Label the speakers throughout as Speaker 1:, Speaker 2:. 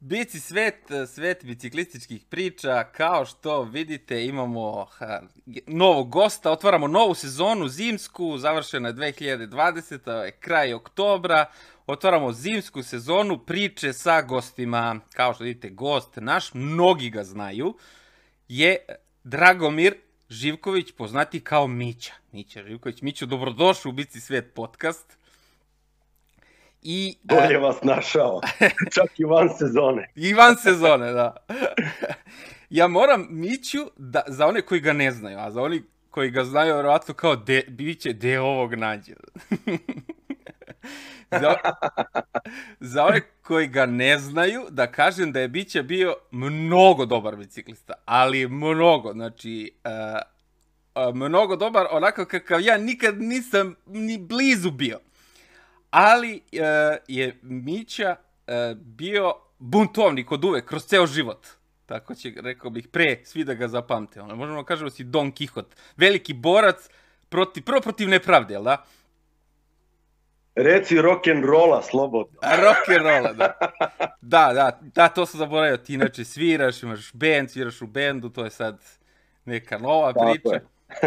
Speaker 1: Bici svet, svet biciklističkih priča, kao što vidite imamo ha, novog gosta, otvaramo novu sezonu zimsku, završena je 2020. je kraj oktobra, otvaramo zimsku sezonu priče sa gostima, kao što vidite gost naš, mnogi ga znaju, je Dragomir Živković, poznati kao Mića. Mića Živković, Mićo, dobrodošao u Bici svet podcast.
Speaker 2: I, Bolje vas našao, čak i van sezone.
Speaker 1: I van sezone, da. ja moram Miću, da, za one koji ga ne znaju, a za oni koji ga znaju, verovatno kao de, biće de ovog nađe. za, za one koji ga ne znaju, da kažem da je Biće bio mnogo dobar biciklista, ali mnogo, znači, uh, mnogo dobar, onako kakav ja nikad nisam ni blizu bio ali uh, je Mića uh, bio buntovnik od uvek, kroz ceo život. Tako će, rekao bih, pre svi da ga zapamte. Ono, možemo da kažemo da si Don Kihot. Veliki borac, protiv, prvo protiv nepravde, jel da?
Speaker 2: Reci rock and rolla slobodno.
Speaker 1: rock and rolla, da. Da, da, da, to sam zaboravio. Ti inače sviraš, imaš band, sviraš u bendu, to je sad neka nova priča.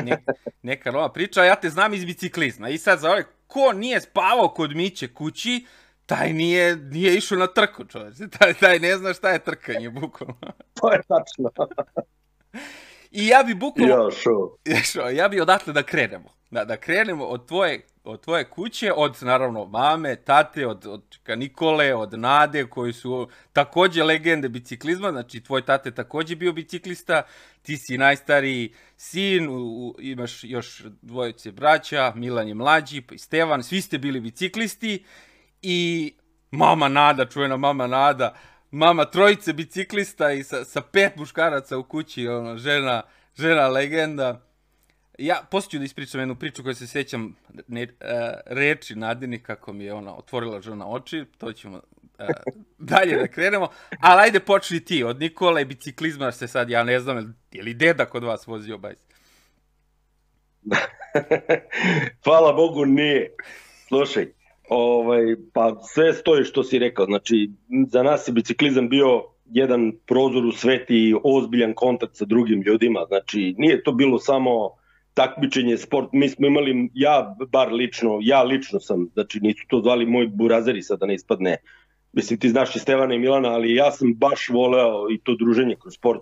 Speaker 1: Ne, neka nova priča, a ja te znam iz biciklizma. I sad za ove ko nije spavao kod Miće kući, taj nije, nije išao na trku, čoveče. Taj, taj ne zna šta je trkanje, bukvalno.
Speaker 2: to je tačno.
Speaker 1: I ja bi bukvalno...
Speaker 2: Ja, šo.
Speaker 1: Ja bi odatle da krenemo. Da, da krenemo od tvoje, od tvoje kuće, od naravno mame, tate, od, od Nikole, od Nade, koji su takođe legende biciklizma, znači tvoj tate takođe bio biciklista, ti si najstariji sin, u, u, imaš još dvojice braća, Milan je mlađi, pa i Stevan, svi ste bili biciklisti. I mama Nada, čujena mama Nada, mama trojice biciklista i sa, sa pet muškaraca u kući, ono, žena, žena legenda. Ja posjeću da ispričam jednu priču koju se sjećam ne, uh, reči Nadini kako mi je ona otvorila žena oči, to ćemo uh, dalje da krenemo, ali ajde počni ti, od Nikola i biciklizma se sad, ja ne znam, je li deda kod vas vozio bajs?
Speaker 2: Hvala Bogu nije. Slušaj, ovaj, pa sve stoji što si rekao, znači za nas je biciklizam bio jedan prozor u svet i ozbiljan kontakt sa drugim ljudima, znači nije to bilo samo takmičenje, sport, mi smo imali, ja bar lično, ja lično sam, znači nisu to zvali moji burazeri sada da ne ispadne, mislim ti znaš i Stevana i Milana, ali ja sam baš voleo i to druženje kroz sport.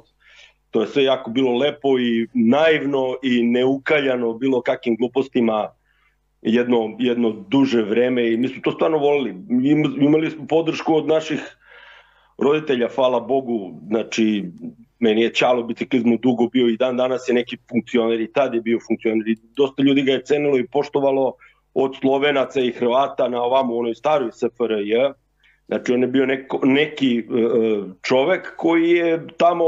Speaker 2: To je sve jako bilo lepo i naivno i neukaljano bilo kakvim glupostima jedno, jedno duže vreme i mi smo to stvarno volili. Imali smo podršku od naših roditelja, hvala Bogu, znači meni je Čalo biciklizmu dugo bio i dan danas je neki funkcioner i tad je bio funkcioner i dosta ljudi ga je cenilo i poštovalo od Slovenaca i Hrvata na ovamo u onoj staroj SFRJ. Znači on je bio neko, neki uh, čovek koji je tamo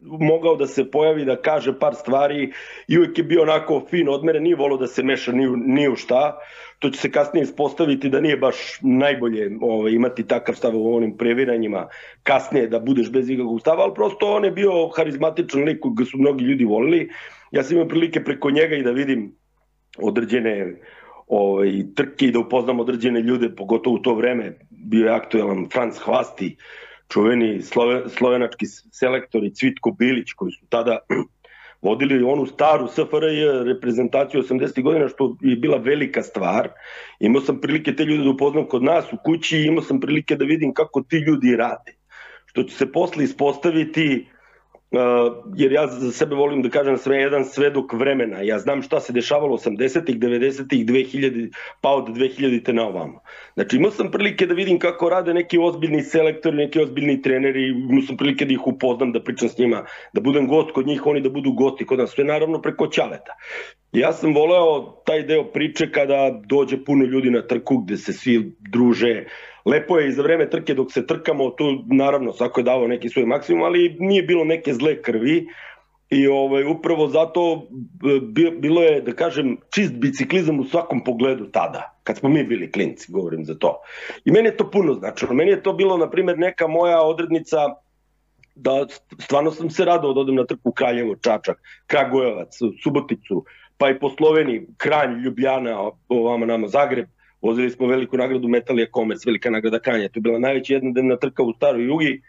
Speaker 2: mogao da se pojavi, da kaže par stvari i uvijek je bio onako fin odmeren, nije volio da se meša ni, ni u šta. To će se kasnije ispostaviti da nije baš najbolje ovaj, imati takav stav u onim previranjima kasnije da budeš bez ikakvog stava, ali prosto on je bio harizmatičan lik koji su mnogi ljudi volili. Ja sam imao prilike preko njega i da vidim određene ovaj, trke i da upoznam određene ljude, pogotovo u to vreme bio je aktuelan Franz Hvasti, čuveni slove, slovenački selektori Cvitko Bilić koji su tada vodili onu staru SFRJ reprezentaciju 80. godina što je bila velika stvar. Imao sam prilike te ljude da upoznam kod nas u kući i imao sam prilike da vidim kako ti ljudi rade. Što će se posle ispostaviti jer ja za sebe volim da kažem sve jedan svedok vremena. Ja znam šta se dešavalo 80-ih, 90-ih, 2000, pa od 2000-te na ovamo. Znači imao sam prilike da vidim kako rade neki ozbiljni selektori, neki ozbiljni treneri, imao sam prilike da ih upoznam, da pričam s njima, da budem gost kod njih, oni da budu gosti kod nas, sve naravno preko ćaleta. Ja sam voleo taj deo priče kada dođe puno ljudi na trku gde se svi druže, lepo je i za vreme trke dok se trkamo, tu naravno svako je davao neki svoj maksimum, ali nije bilo neke zle krvi i ovaj, upravo zato e, bilo je, da kažem, čist biciklizam u svakom pogledu tada, kad smo mi bili klinci, govorim za to. I meni je to puno značilo. Meni je to bilo, na primjer, neka moja odrednica da stvarno sam se radao da odem na trku Kraljevo, Čačak, Kragujevac, Suboticu, pa i po Sloveniji, Kranj, Ljubljana, ovama nama Zagreb, vozili smo veliku nagradu Metalija Comets, velika nagrada Kanja, to je bila najveća jednodnevna trka u staroj jugi,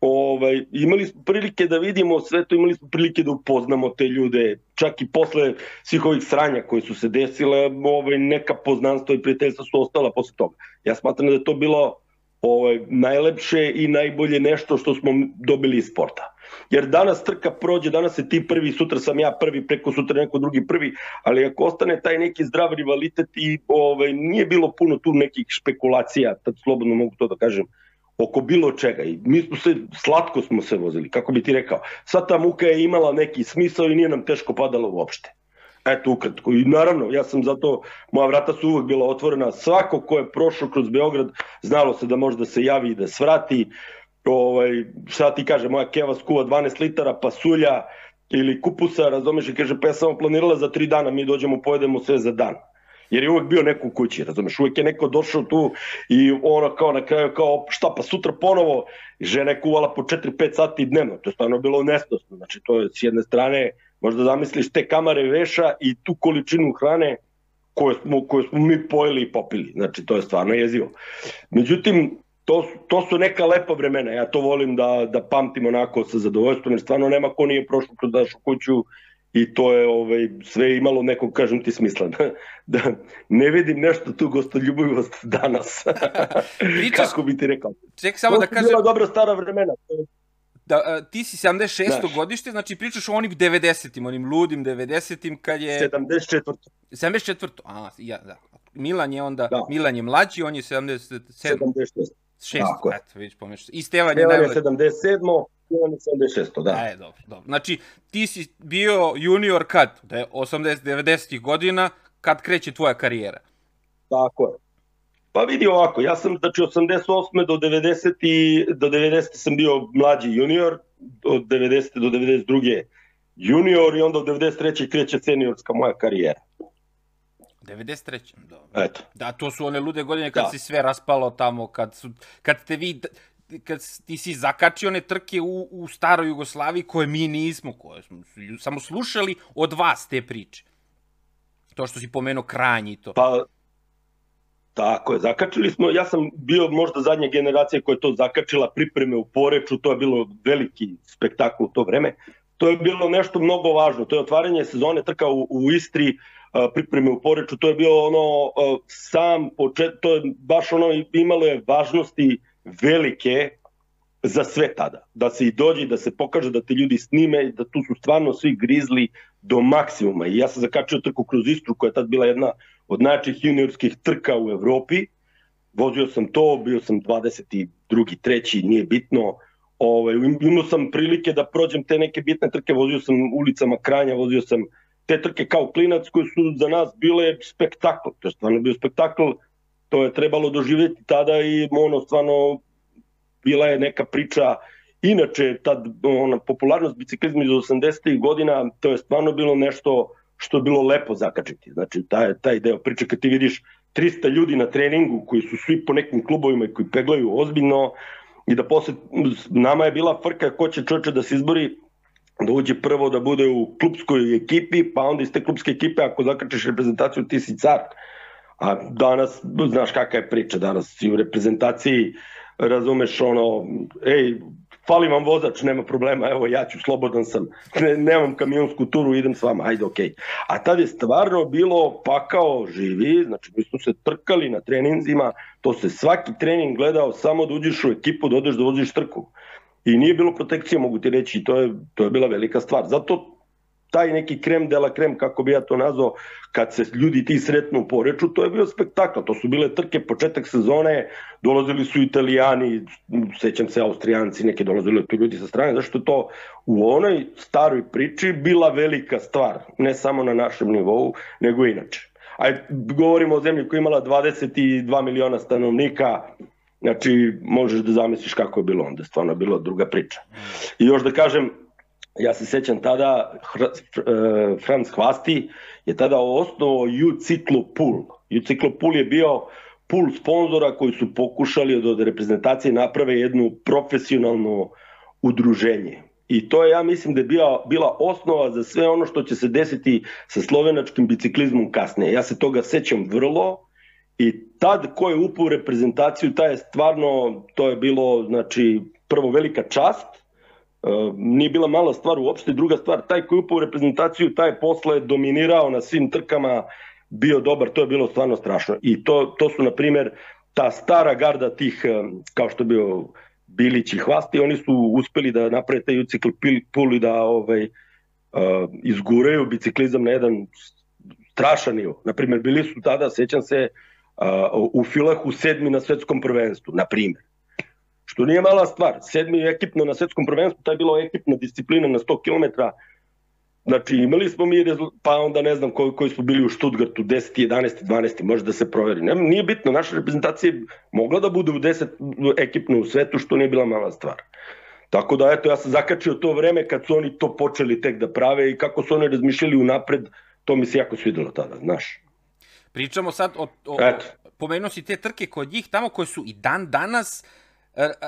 Speaker 2: ovaj, imali smo prilike da vidimo sve to, imali smo prilike da upoznamo te ljude, čak i posle svih ovih sranja koje su se desile, ovaj, neka poznanstva i prijateljstva su ostala posle toga. Ja smatram da je to bilo ovaj, najlepše i najbolje nešto što smo dobili iz sporta. Jer danas trka prođe, danas se ti prvi, sutra sam ja prvi, preko sutra neko drugi prvi, ali ako ostane taj neki zdrav rivalitet i ovaj, nije bilo puno tu nekih špekulacija, tad slobodno mogu to da kažem, oko bilo čega i mi smo se, slatko smo se vozili, kako bi ti rekao. Sva ta muka je imala neki smisao i nije nam teško padalo uopšte. Eto, ukratko. I naravno, ja sam zato, moja vrata su uvek bila otvorena. Svako ko je prošao kroz Beograd, znalo se da može da se javi i da svrati. Ovaj, šta ti kaže, moja keva skuva 12 litara pasulja ili kupusa, razumeš, i kaže, pa ja sam planirala za tri dana, mi dođemo, pojedemo sve za dan jer je uvek bio neko u kući, razumeš, uvek je neko došao tu i ono kao na kraju kao šta pa sutra ponovo žena je kuvala po 4-5 sati dnevno, to je stvarno bilo nestosno, znači to je s jedne strane možda zamisliš te kamare veša i tu količinu hrane koju smo, koju smo mi pojeli i popili, znači to je stvarno jezivo. Međutim, to, to su neka lepa vremena, ja to volim da, da pamtim onako sa zadovoljstvom, jer stvarno nema ko nije prošao kroz našu kuću i to je ovaj, sve imalo nekog, kažem ti, smisla. Da, da ne vidim nešto tu gostoljubivost danas. Pričaš, Kako bi ti rekao?
Speaker 1: Ček samo to da kažem...
Speaker 2: bila dobra stara vremena.
Speaker 1: Da, a, ti si 76. Znaš. godište, znači pričaš o onim 90-im, onim ludim 90-im kad je...
Speaker 2: 74.
Speaker 1: 74. A, ja, da. Milan je onda, da. Milan je mlađi, on je 77.
Speaker 2: 76.
Speaker 1: Šest, Tako eto, vidiš pomeš. I Stevan
Speaker 2: je najmlađi. Stevan je 77. 76, da.
Speaker 1: E, dobro, dobro. Znači, ti si bio junior kad? Da je 80-90 godina, kad kreće tvoja karijera?
Speaker 2: Tako je. Pa vidi ovako, ja sam znači 88. do 90. I, do 90. sam bio mlađi junior, od 90. do 92. junior i onda od 93. kreće seniorska moja karijera.
Speaker 1: 93. Dobro.
Speaker 2: Eto.
Speaker 1: Da, to su one lude godine kad da. si sve raspalo tamo, kad, su, kad te vi kad ti si zakačio one trke u, u staroj Jugoslaviji koje mi nismo, koje smo samo slušali od vas te priče. To što si pomenuo Kranj i to.
Speaker 2: Pa, tako je, zakačili smo, ja sam bio možda zadnja generacija koja je to zakačila pripreme u Poreču, to je bilo veliki spektakl u to vreme. To je bilo nešto mnogo važno, to je otvaranje sezone trka u, u Istri, pripreme u Poreču, to je bilo ono sam počet, to je baš ono imalo je važnosti velike za sve tada. Da se i dođe, da se pokaže da te ljudi snime, da tu su stvarno svi grizli do maksimuma. I ja sam zakačio trku kroz Istru, koja je tad bila jedna od najčih juniorskih trka u Evropi. Vozio sam to, bio sam 22. treći, nije bitno. Ovaj, imao sam prilike da prođem te neke bitne trke, vozio sam ulicama Kranja, vozio sam te trke kao klinac koje su za nas bile spektakl. To je stvarno bio spektakl to je trebalo doživjeti tada i ono stvarno bila je neka priča inače tad ona popularnost biciklizma iz 80. godina to je stvarno bilo nešto što je bilo lepo zakačiti znači taj taj deo priče kad ti vidiš 300 ljudi na treningu koji su svi po nekim klubovima i koji peglaju ozbiljno i da posle nama je bila frka ko će čoveče da se izbori da uđe prvo da bude u klubskoj ekipi, pa onda iz te klubske ekipe ako zakačiš reprezentaciju ti si car. A danas, znaš kakva je priča, danas si u reprezentaciji, razumeš ono, ej, fali vam vozač, nema problema, evo ja ću, slobodan sam, ne, nemam kamionsku turu, idem s vama, ajde, okej. Okay. A tad je stvarno bilo pakao živi, znači mi smo se trkali na treninzima, to se svaki trening gledao samo da uđeš u ekipu, da odeš da voziš trku. I nije bilo protekcije, mogu ti reći, to je, to je bila velika stvar. Zato taj neki krem de la krem, kako bi ja to nazvao, kad se ljudi ti sretnu u Poreču, to je bio spektakl. To su bile trke, početak sezone, dolazili su italijani, sećam se austrijanci, neki dolazili tu ljudi sa strane, zašto to u onoj staroj priči bila velika stvar, ne samo na našem nivou, nego inače. Ajde, govorimo o zemlji koja imala 22 miliona stanovnika, Znači, možeš da zamisliš kako je bilo onda, stvarno je bilo druga priča. I još da kažem, ja se sećam tada, e, Franz Hvasti je tada osnovao U-Ciklo Pool. Je bio pool sponzora koji su pokušali od reprezentacije naprave jednu profesionalno udruženje. I to je, ja mislim, da je bila, bila osnova za sve ono što će se desiti sa slovenačkim biciklizmom kasnije. Ja se toga sećam vrlo I tad ko je upao u reprezentaciju, taj je stvarno, to je bilo, znači, prvo velika čast, nije bila mala stvar uopšte, druga stvar, taj koji upao u reprezentaciju, taj posle dominirao na svim trkama, bio dobar, to je bilo stvarno strašno. I to, to su, na primer, ta stara garda tih, kao što je bio Bilić i Hvasti, oni su uspeli da naprave taj ucikl pul i da ovaj, uh, izgureju biciklizam na jedan strašan nivo. Naprimer, bili su tada, sećam se, uh, u Filahu sedmi na svetskom prvenstvu, na primjer. Što nije mala stvar. Sedmi ekipno na svetskom prvenstvu, to je bilo ekipna disciplina na 100 km, Znači imali smo mi, pa onda ne znam koji, koji smo bili u Stuttgartu, 10. 11. 12. može da se proveri. Ne, nije bitno, naša reprezentacija mogla da bude u 10 ekipno u svetu, što nije bila mala stvar. Tako da, eto, ja sam zakačio to vreme kad su oni to počeli tek da prave i kako su oni razmišljali unapred, to mi se jako svidelo tada, znaš.
Speaker 1: Pričamo sad o, o, Eto. pomenuo si te trke kod njih tamo koje su i dan danas e,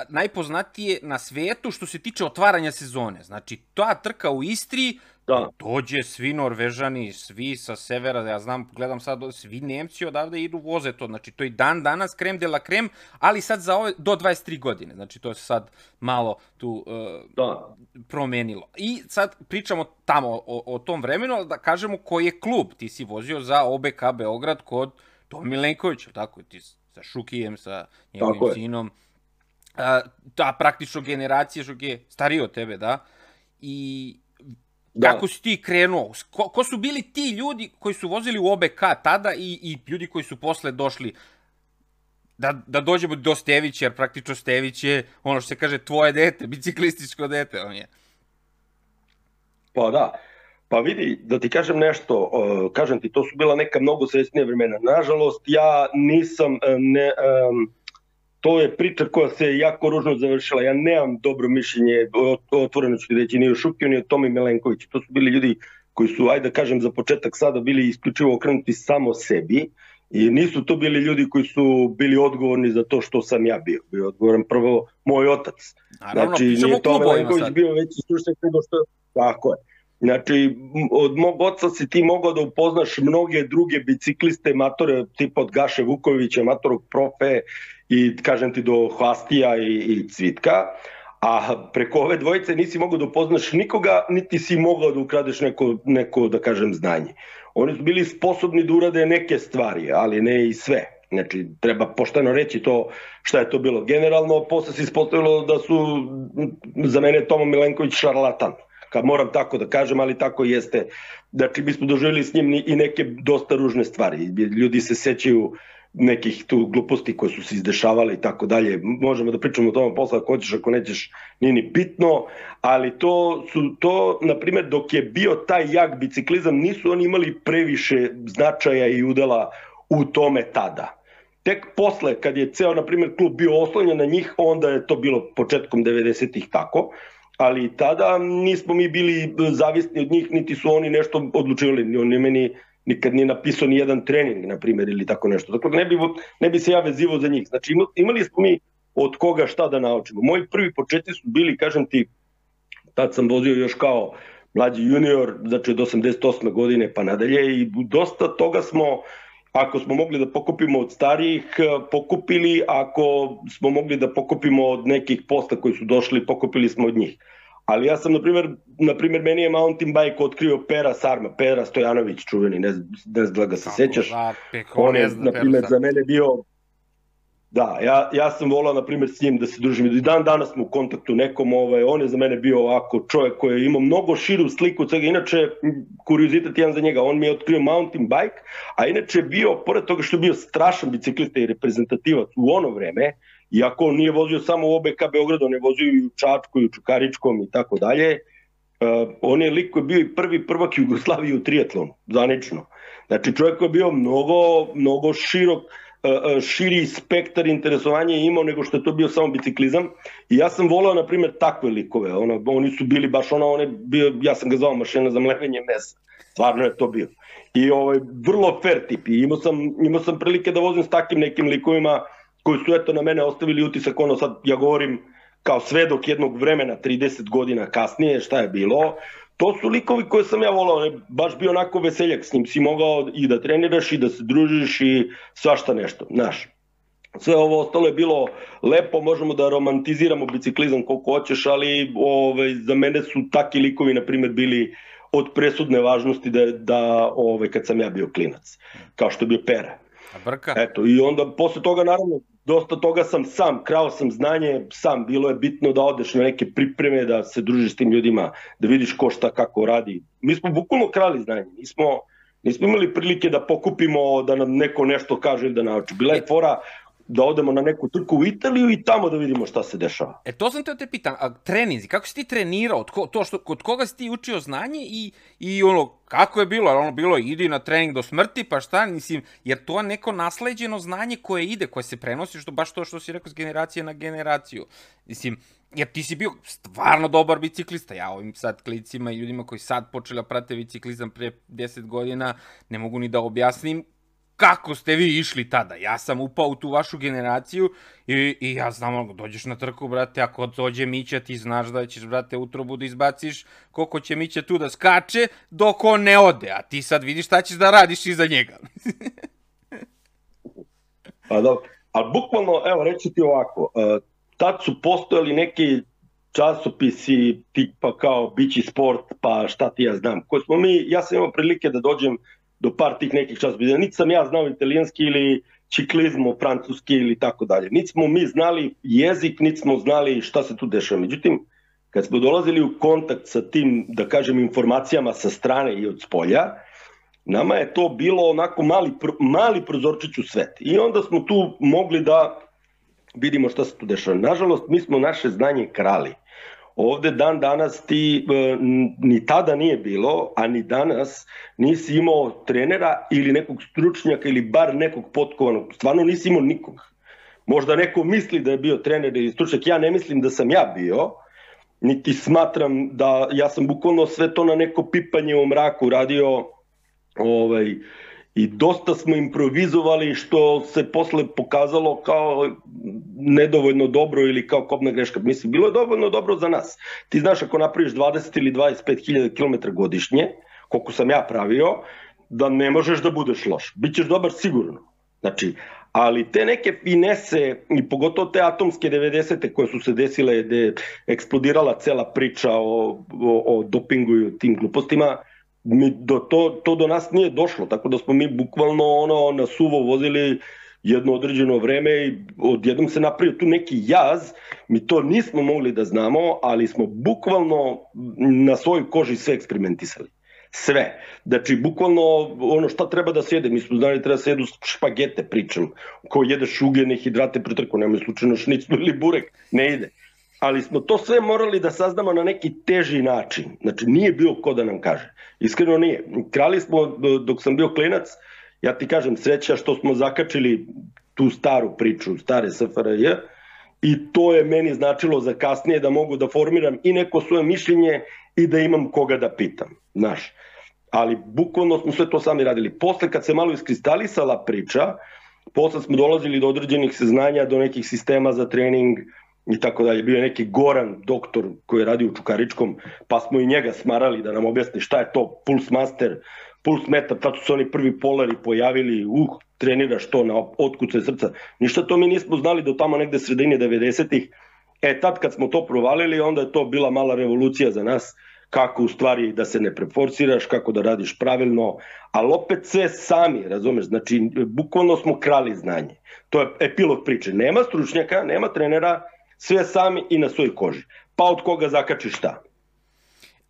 Speaker 1: najpoznatije na svetu što se tiče otvaranja sezone. Znači, ta trka u Istri, Da. Dođe svi Norvežani, svi sa severa, ja znam, gledam sad, svi Nemci odavde idu voze to, znači to i dan danas krem de la krem, ali sad za ove, do 23 godine, znači to se sad malo tu uh, da. promenilo. I sad pričamo tamo o, o tom vremenu, da kažemo koji je klub, ti si vozio za OBK Beograd kod Tom Milenkovića, tako, ti sa Šukijem, sa njegovim sinom, uh, ta praktično generacija Šukije, stariji od tebe, da, i Da. Kako si ti krenuo? Ko, ko su bili ti ljudi koji su vozili u OBK tada i, i ljudi koji su posle došli da, da dođemo do Stevića, jer praktično Stević je ono što se kaže tvoje dete, biciklističko dete on je.
Speaker 2: Pa da, pa vidi, da ti kažem nešto, kažem ti, to su bila neka mnogo srećnija vremena. Nažalost, ja nisam, uh, ne, um, to je priča koja se jako ružno završila. Ja nemam dobro mišljenje otvoreno ću reći ni o Šukiju ni o Tomi Milenkoviću. To su bili ljudi koji su, ajde da kažem za početak sada, bili isključivo okrenuti samo sebi i nisu to bili ljudi koji su bili odgovorni za to što sam ja bio. Bio odgovoran prvo moj otac.
Speaker 1: Naravno, znači, nije Tome Milenković
Speaker 2: bio veći stručnjak nego što... Tako je. Znači, od mog oca si ti mogao da upoznaš mnoge druge bicikliste, matore tipa od Gaše Vukovića, matorog profe i kažem ti do Hvastija i, i Cvitka, a preko ove dvojice nisi mogao da upoznaš nikoga, niti si mogao da ukradeš neko, neko da kažem, znanje. Oni su bili sposobni da urade neke stvari, ali ne i sve. Znači, treba pošteno reći to šta je to bilo. Generalno, posle se ispostavilo da su za mene Tomo Milenković šarlatan kad moram tako da kažem, ali tako jeste. Znači, mi smo doživjeli s njim i neke dosta ružne stvari. Ljudi se sećaju nekih tu gluposti koje su se izdešavale i tako dalje. Možemo da pričamo o tome posle ako hoćeš, ako nećeš, nije ni bitno, ali to su to, na primjer, dok je bio taj jak biciklizam, nisu oni imali previše značaja i udela u tome tada. Tek posle, kad je ceo, na primjer, klub bio oslonjen na njih, onda je to bilo početkom 90-ih tako, ali tada nismo mi bili zavisni od njih, niti su oni nešto odlučivali, oni meni nikad nije napisao ni jedan trening, na primjer, ili tako nešto. Dakle, ne bi, ne bi se ja vezivo za njih. Znači, imali smo mi od koga šta da naučimo. Moji prvi početi su bili, kažem ti, tad sam vozio još kao mlađi junior, znači od 88. godine pa nadalje i dosta toga smo, ako smo mogli da pokupimo od starijih, pokupili, ako smo mogli da pokupimo od nekih posta koji su došli, pokupili smo od njih. Ali ja sam, na primjer, na primjer meni je mountain bike otkrio Pera Sarma, Pera Stojanović čuveni, ne, ne znam da ga se sećaš. Da, On je, na primjer, za mene bio Da, ja, ja sam volao, na primjer, s njim da se družim. I dan danas smo u kontaktu nekom, ovaj, on je za mene bio ovako čovjek koji je imao mnogo širu sliku od svega. Inače, kuriozitet jedan za njega, on mi je otkrio mountain bike, a inače bio, pored toga što je bio strašan biciklista i reprezentativac u ono vreme, iako on nije vozio samo u OBK Beogradu, on je vozio i u Čačku i u Čukaričkom i tako dalje, uh, on je lik koji je bio i prvi prvak Jugoslavije u triatlonu, zanično. Znači čovjek koji je bio mnogo, mnogo širok, širi spektar interesovanja imao nego što je to bio samo biciklizam. I ja sam volao na primjer takve likove ono, oni su bili baš ono on je bio, ja sam ga zvao mašina za mlevenje mesa stvarno je to bio. I ovaj, vrlo fair tip. I imao sam, imao sam prilike da vozim s takim nekim likovima koji su eto na mene ostavili utisak, ono sad ja govorim kao svedok jednog vremena, 30 godina kasnije, šta je bilo, to su likovi koje sam ja volao, ne, baš bio onako veseljak, s njim si mogao i da treniraš i da se družiš i svašta nešto, znaš. Sve ovo ostalo je bilo lepo, možemo da romantiziramo biciklizam koliko hoćeš, ali ove, za mene su taki likovi, na primjer, bili od presudne važnosti da, da ove, kad sam ja bio klinac, kao što je bio Pera.
Speaker 1: A brka?
Speaker 2: Eto, i onda posle toga naravno dosta toga sam sam, krao sam znanje sam, bilo je bitno da odeš na neke pripreme, da se družiš s tim ljudima, da vidiš ko šta kako radi. Mi smo bukvalno krali znanje, nismo, nismo imali prilike da pokupimo, da nam neko nešto kaže ili da nauči. Bila je fora da odemo na neku trku u Italiju i tamo da vidimo šta se dešava.
Speaker 1: E to sam te te pitam, a treninzi, kako si ti trenirao, tko, to što, kod koga si ti učio znanje i, i ono, kako je bilo, ono bilo idi na trening do smrti, pa šta, mislim, jer to je neko nasleđeno znanje koje ide, koje se prenosi, što baš to što si rekao s generacije na generaciju. Mislim, jer ti si bio stvarno dobar biciklista, ja ovim sad klicima i ljudima koji sad počeli da prate biciklizam pre 10 godina, ne mogu ni da objasnim kako ste vi išli tada? Ja sam upao u tu vašu generaciju i, i ja znam, dođeš na trku, brate, ako dođe Mića, ti znaš da ćeš, brate, utrobu da izbaciš, koliko će Mića tu da skače, dok on ne ode, a ti sad vidiš šta ćeš da radiš iza njega.
Speaker 2: pa dobro, ali bukvalno, evo, reći ti ovako, uh, tad su postojali neki časopisi tipa kao Bići sport, pa šta ti ja znam, koje smo mi, ja sam imao prilike da dođem do par tih nekih časopisa. Niti sam ja znao italijanski ili čiklizmo francuski ili tako dalje. Niti smo mi znali jezik, niti smo znali šta se tu dešava. Međutim, kad smo dolazili u kontakt sa tim, da kažem, informacijama sa strane i od spolja, nama je to bilo onako mali, mali prozorčić u svet. I onda smo tu mogli da vidimo šta se tu dešava. Nažalost, mi smo naše znanje krali. Ovde dan danas ti e, ni tada nije bilo, a ni danas nisi imao trenera ili nekog stručnjaka ili bar nekog potkovanog. Stvarno nisi imao nikog. Možda neko misli da je bio trener ili stručnjak, ja ne mislim da sam ja bio, niti smatram da ja sam bukvalno sve to na neko pipanje u mraku radio ovaj, i dosta smo improvizovali što se posle pokazalo kao nedovoljno dobro ili kao kobna greška. Mislim, bilo je dovoljno dobro za nas. Ti znaš ako napraviš 20 ili 25 hiljada km godišnje, koliko sam ja pravio, da ne možeš da budeš loš. Bićeš dobar sigurno. Znači, ali te neke finese i pogotovo te atomske 90. koje su se desile gde eksplodirala cela priča o, o, o dopingu i o tim glupostima, mi do, to, to do nas nije došlo, tako da smo mi bukvalno ono na suvo vozili jedno određeno vreme i odjednom se napravio tu neki jaz, mi to nismo mogli da znamo, ali smo bukvalno na svojoj koži sve eksperimentisali. Sve. Znači, bukvalno ono šta treba da se jede, mi smo znali treba da se špagete, pričam, ko jede ugljene hidrate pretrku, nema slučajno šnicnu ili burek, ne ide ali smo to sve morali da saznamo na neki teži način. Znači, nije bio ko da nam kaže. Iskreno nije. Krali smo, dok sam bio klinac, ja ti kažem, sreća što smo zakačili tu staru priču, stare SFRJ, i to je meni značilo za kasnije da mogu da formiram i neko svoje mišljenje i da imam koga da pitam, znaš. Ali bukvalno smo sve to sami radili. Posle kad se malo iskristalisala priča, posle smo dolazili do određenih saznanja, do nekih sistema za trening, i tako dalje. Bio je neki Goran, doktor koji je radio u Čukaričkom, pa smo i njega smarali da nam objasni šta je to Pulse Master, Pulse Meta, tad su oni prvi polari pojavili, uh, treniraš to na otkuce srca. Ništa to mi nismo znali do tamo negde sredine 90-ih. E, tad kad smo to provalili, onda je to bila mala revolucija za nas, kako u stvari da se ne preforsiraš, kako da radiš pravilno, ali opet sve sami, razumeš, znači bukvalno smo krali znanje. To je epilog priče. Nema stručnjaka, nema trenera, sve sami i na svoj koži. Pa od koga zakači šta?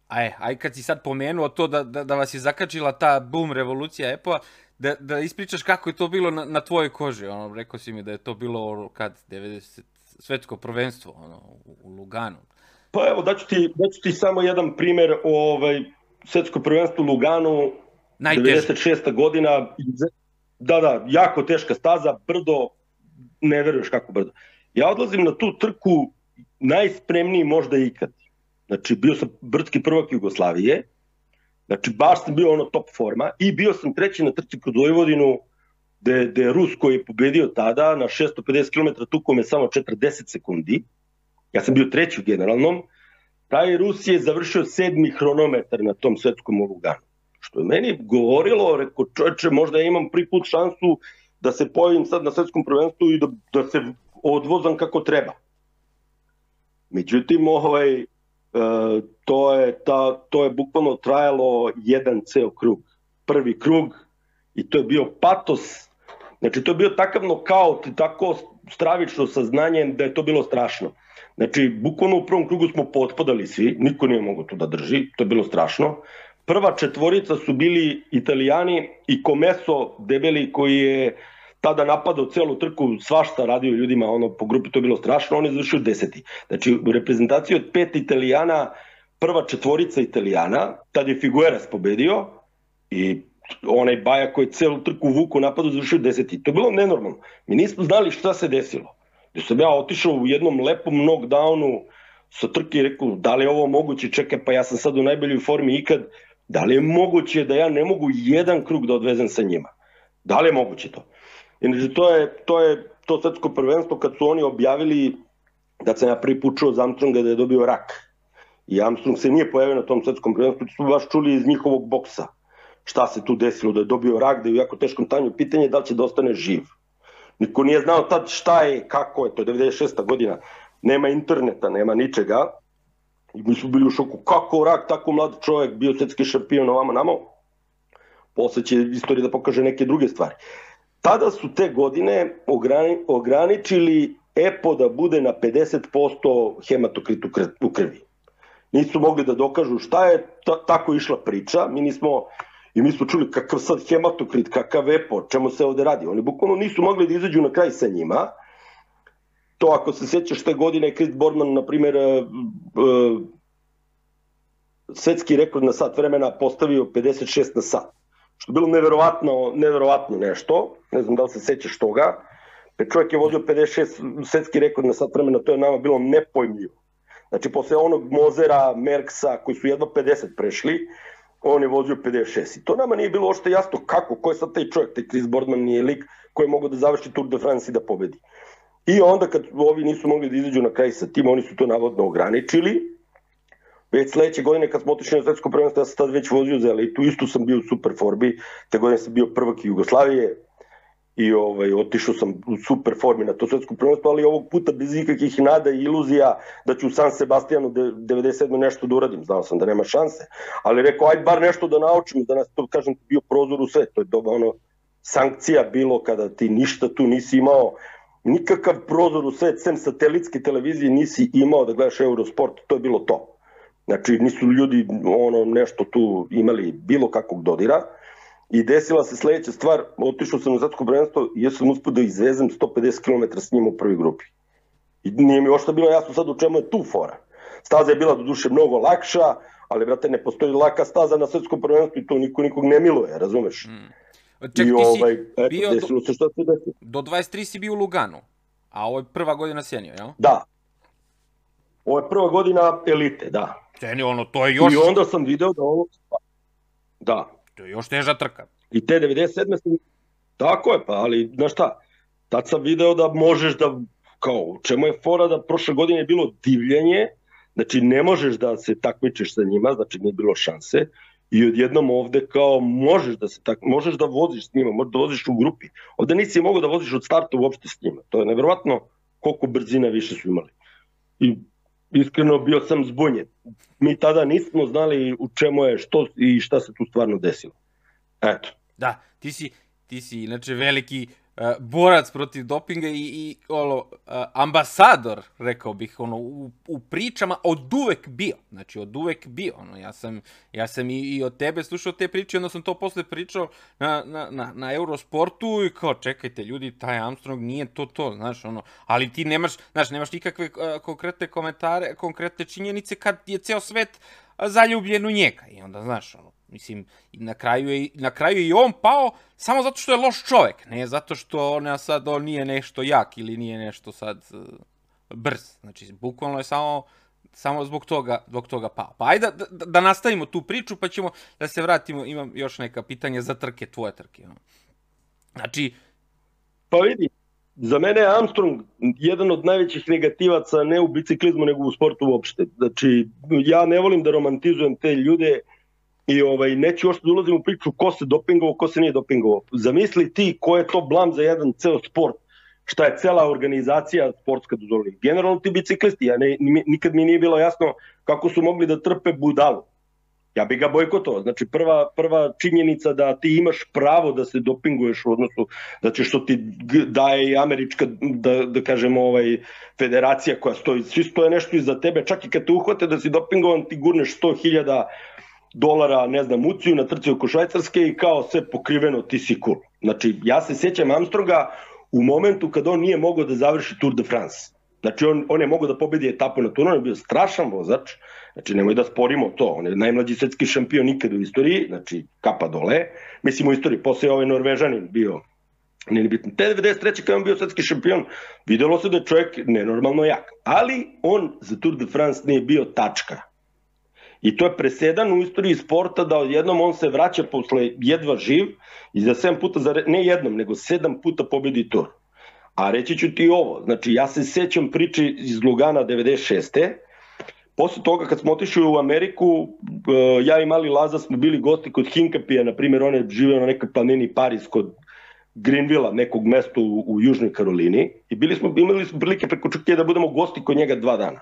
Speaker 1: Aj, aj kad si sad pomenuo to da, da, da vas je zakačila ta boom revolucija Apple-a, da, da ispričaš kako je to bilo na, na tvojoj koži. Ono, rekao si mi da je to bilo kad 90 svetsko prvenstvo ono, u, u Luganu.
Speaker 2: Pa evo, daću ti, daću ti samo jedan primer o ovaj, svetsko prvenstvo u Luganu, Najteže. 96. godina, da, da, jako teška staza, brdo, ne veruješ kako brdo. Ja odlazim na tu trku najspremniji možda ikad. Znači, bio sam brdski prvak Jugoslavije, znači baš sam bio ono top forma i bio sam treći na trci kroz Vojvodinu, gde, gde je Rus koji je pobedio tada na 650 km tukom je samo 40 sekundi. Ja sam bio treći u generalnom. taj Rus je završio sedmi hronometar na tom svetskom oruganu. Što je meni govorilo, reko čoveče, možda ja imam prvi put šansu da se pojavim sad na svetskom prvenstvu i da, da se odvozam kako treba. Međutim, ovaj, e, to, je ta, to je bukvalno trajalo jedan ceo krug. Prvi krug i to je bio patos. Znači, to je bio takav nokaut i tako stravično saznanje da je to bilo strašno. Znači, bukvalno u prvom krugu smo potpadali svi, niko nije mogo to da drži, to je bilo strašno. Prva četvorica su bili italijani i Komeso debeli koji je tada napadao celu trku, svašta radio ljudima ono, po grupi, to je bilo strašno, on je završio deseti. Znači, u reprezentaciji od pet italijana, prva četvorica italijana, tad je Figueras pobedio i onaj Baja koji je celu trku vuku napadu završio deseti. To je bilo nenormalno. Mi nismo znali šta se desilo. Da sam ja otišao u jednom lepom knockdownu sa trke i rekao, da li je ovo moguće, čekaj, pa ja sam sad u najboljoj formi ikad, da li je moguće da ja ne mogu jedan krug da odvezem sa njima? Da li je moguće to? Inače, to je, to je to svetsko prvenstvo kad su oni objavili da sam ja prvi put čuo za Armstronga da je dobio rak. I Armstrong se nije pojavio na tom svetskom prvenstvu, to su baš čuli iz njihovog boksa. Šta se tu desilo, da je dobio rak, da je u jako teškom tanju. Pitanje je da li će da ostane živ. Niko nije znao tad šta je, kako je, to je 96. godina. Nema interneta, nema ničega. I mi smo bili u šoku, kako rak, tako mlad čovjek, bio svetski šampion ovamo namo. Posle će istorija da pokaže neke druge stvari. Tada su te godine ograni, ograničili EPO da bude na 50% hematokrit u krvi. Nisu mogli da dokažu šta je, ta, tako išla priča. Mi nismo, i mi smo čuli kakav sad hematokrit, kakav EPO, čemu se ovde radi. Oni bukvalno nisu mogli da izađu na kraj sa njima. To ako se sećaš te godine, Chris Borman, na primjer, uh, uh, svetski rekord na sat vremena postavio 56 na sat što je bilo neverovatno, neverovatno nešto, ne znam da li se sećaš toga, Pe čovjek je vozio 56 svetski rekord na sat vremena, to je nama bilo nepojmljivo. Znači, posle onog Mozera, Merksa, koji su jedno 50 prešli, on je vozio 56. I to nama nije bilo ošte jasno kako, ko je sad taj čovjek, taj Chris Boardman nije lik koji je mogao da završi Tour de France i da pobedi. I onda kad ovi nisu mogli da izađu na kraj sa tim, oni su to navodno ograničili, Već sledeće godine kad smo otišli na svetsko prvenstvo, ja sam tad već vozio za elitu, isto sam bio u super formi, te godine sam bio prvak Jugoslavije i ovaj, otišao sam u super formi na to svetsko prvenstvo, ali ovog puta bez ikakvih nada i iluzija da ću u San Sebastianu 97. nešto da uradim, znao sam da nema šanse, ali rekao, ajde bar nešto da naučim, da nas to, kažem, bio prozor u sve, to je doba ono, sankcija bilo kada ti ništa tu nisi imao, nikakav prozor u svet, sem satelitske televizije nisi imao da gledaš Eurosport, to je bilo to. Znači, nisu ljudi ono nešto tu imali bilo kakvog dodira. I desila se sledeća stvar, otišao sam u Zatsko prvenstvo i ja sam uspio da izvezem 150 km s njim u prvoj grupi. I nije mi ošto bilo jasno sad u čemu je tu fora. Staza je bila do duše mnogo lakša, ali brate ne postoji laka staza na svetskom prvenstvu i to niko nikog ne miluje, razumeš? Mm.
Speaker 1: Ček, I, ovaj, eto, bio do, se se. Do 23 si bio u Luganu, a ovo je prva godina senio, jel?
Speaker 2: Da. Ovo je prva godina elite, da.
Speaker 1: Sceni, ono, to je još...
Speaker 2: I onda sam video da ovo... Da.
Speaker 1: To je još teža trka.
Speaker 2: I te 97. sam... Tako je, pa, ali, znaš šta, tad sam video da možeš da, kao, čemu je fora da prošle godine je bilo divljenje, znači ne možeš da se takmičeš sa njima, znači nije bilo šanse, i odjednom ovde kao možeš da se tak, možeš da voziš s njima, možeš da voziš u grupi. Ovde nisi mogao da voziš od starta uopšte s njima. To je nevjerovatno koliko brzina više su imali. I iskreno bio sam zbunjen. Mi tada nismo znali u čemu je, što i šta se tu stvarno desilo. Eto.
Speaker 1: Da, ti si, ti si inače veliki borac protiv dopinga i, i ono, uh, ambasador, rekao bih, ono, u, u pričama od uvek bio. Znači, od uvek bio. Ono, ja sam, ja sam i, i od tebe slušao te priče, onda sam to posle pričao na, na, na, na Eurosportu i kao, čekajte, ljudi, taj Armstrong nije to to, znaš, ono, ali ti nemaš, znaš, nemaš nikakve uh, konkretne komentare, konkretne činjenice kad je ceo svet zaljubljen u njega. I onda, znaš, ono, Mislim, na kraju, je, na kraju je i on pao samo zato što je loš čovek, ne zato što on sad on nije nešto jak ili nije nešto sad uh, brz. Znači, bukvalno je samo samo zbog toga, zbog toga pao. Pa ajde da, da, da nastavimo tu priču, pa ćemo da se vratimo, imam još neka pitanja za trke, tvoje trke. Znači...
Speaker 2: Pa vidi, za mene je Armstrong jedan od najvećih negativaca ne u biciklizmu nego u sportu uopšte. Znači, ja ne volim da romantizujem te ljude i ovaj, neću još da ulazim u priču ko se dopingovao, ko se nije dopingovao. Zamisli ti ko je to blam za jedan ceo sport šta je cela organizacija sportska dozvolila. Generalno ti biciklisti, ja ne, nikad mi nije bilo jasno kako su mogli da trpe budalu. Ja bi ga bojkotovao. Znači prva, prva činjenica da ti imaš pravo da se dopinguješ u odnosu, znači što ti daje američka, da, da kažemo, ovaj, federacija koja stoji, svi stoje nešto iza tebe, čak i kad te uhvate da si dopingovan, ti gurneš 100.000 dolara, ne znam, uciju na trci oko Švajcarske i kao sve pokriveno, ti si cool. Znači, ja se sjećam Armstronga u momentu kad on nije mogao da završi Tour de France. Znači, on, on je mogao da pobedi etapu na Tour, on je bio strašan vozač, Znači, nemoj da sporimo to. On je najmlađi svetski šampion nikad u istoriji, znači kapa dole. Mislim u istoriji, posle ovaj Norvežanin bio nije bitno. Te 93. kada on bio svetski šampion, videlo se da je čovjek nenormalno jak. Ali on za Tour de France nije bio tačka. I to je presedan u istoriji sporta da odjednom on se vraća posle jedva živ i za 7 puta, za, ne jednom, nego 7 puta pobedi Tour. A reći ću ti ovo, znači ja se sećam priče iz Lugana 96. Posle toga kad smo otišli u Ameriku, e, ja i mali Laza smo bili gosti kod Hinkapija, na primjer on je živeo na nekoj planini Paris kod Greenvilla, nekog mesta u, u Južnoj Karolini i bili smo, imali smo prilike preko Čukije da budemo gosti kod njega dva dana.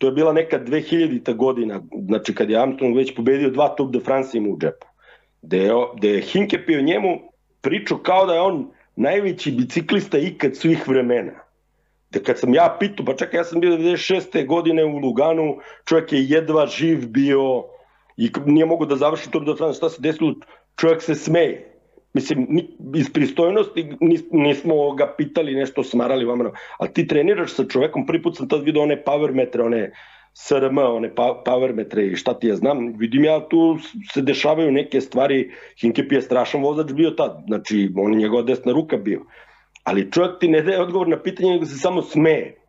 Speaker 2: To je bila neka 2000. godina, znači kad je Armstrong već pobedio dva Tour de France ima u džepu. Gde je, je Hinkepi o njemu pričao kao da je on najveći biciklista ikad svih vremena da kad sam ja pitao, pa čekaj, ja sam bio 96. godine u Luganu, čovjek je jedva živ bio i nije mogo da završi Tour de France, šta se desilo, čovjek se smeje. Mislim, iz pristojnosti nismo ga pitali, nešto smarali vama, ali ti treniraš sa čovekom, prvi put sam tad vidio one power metre, one SRM, one power metre i šta ti ja znam, vidim ja tu se dešavaju neke stvari, Hinkep je strašan vozač bio tad, znači on je njegova desna ruka bio ali čovjek ti ne daje odgovor na pitanje, nego se samo smeje.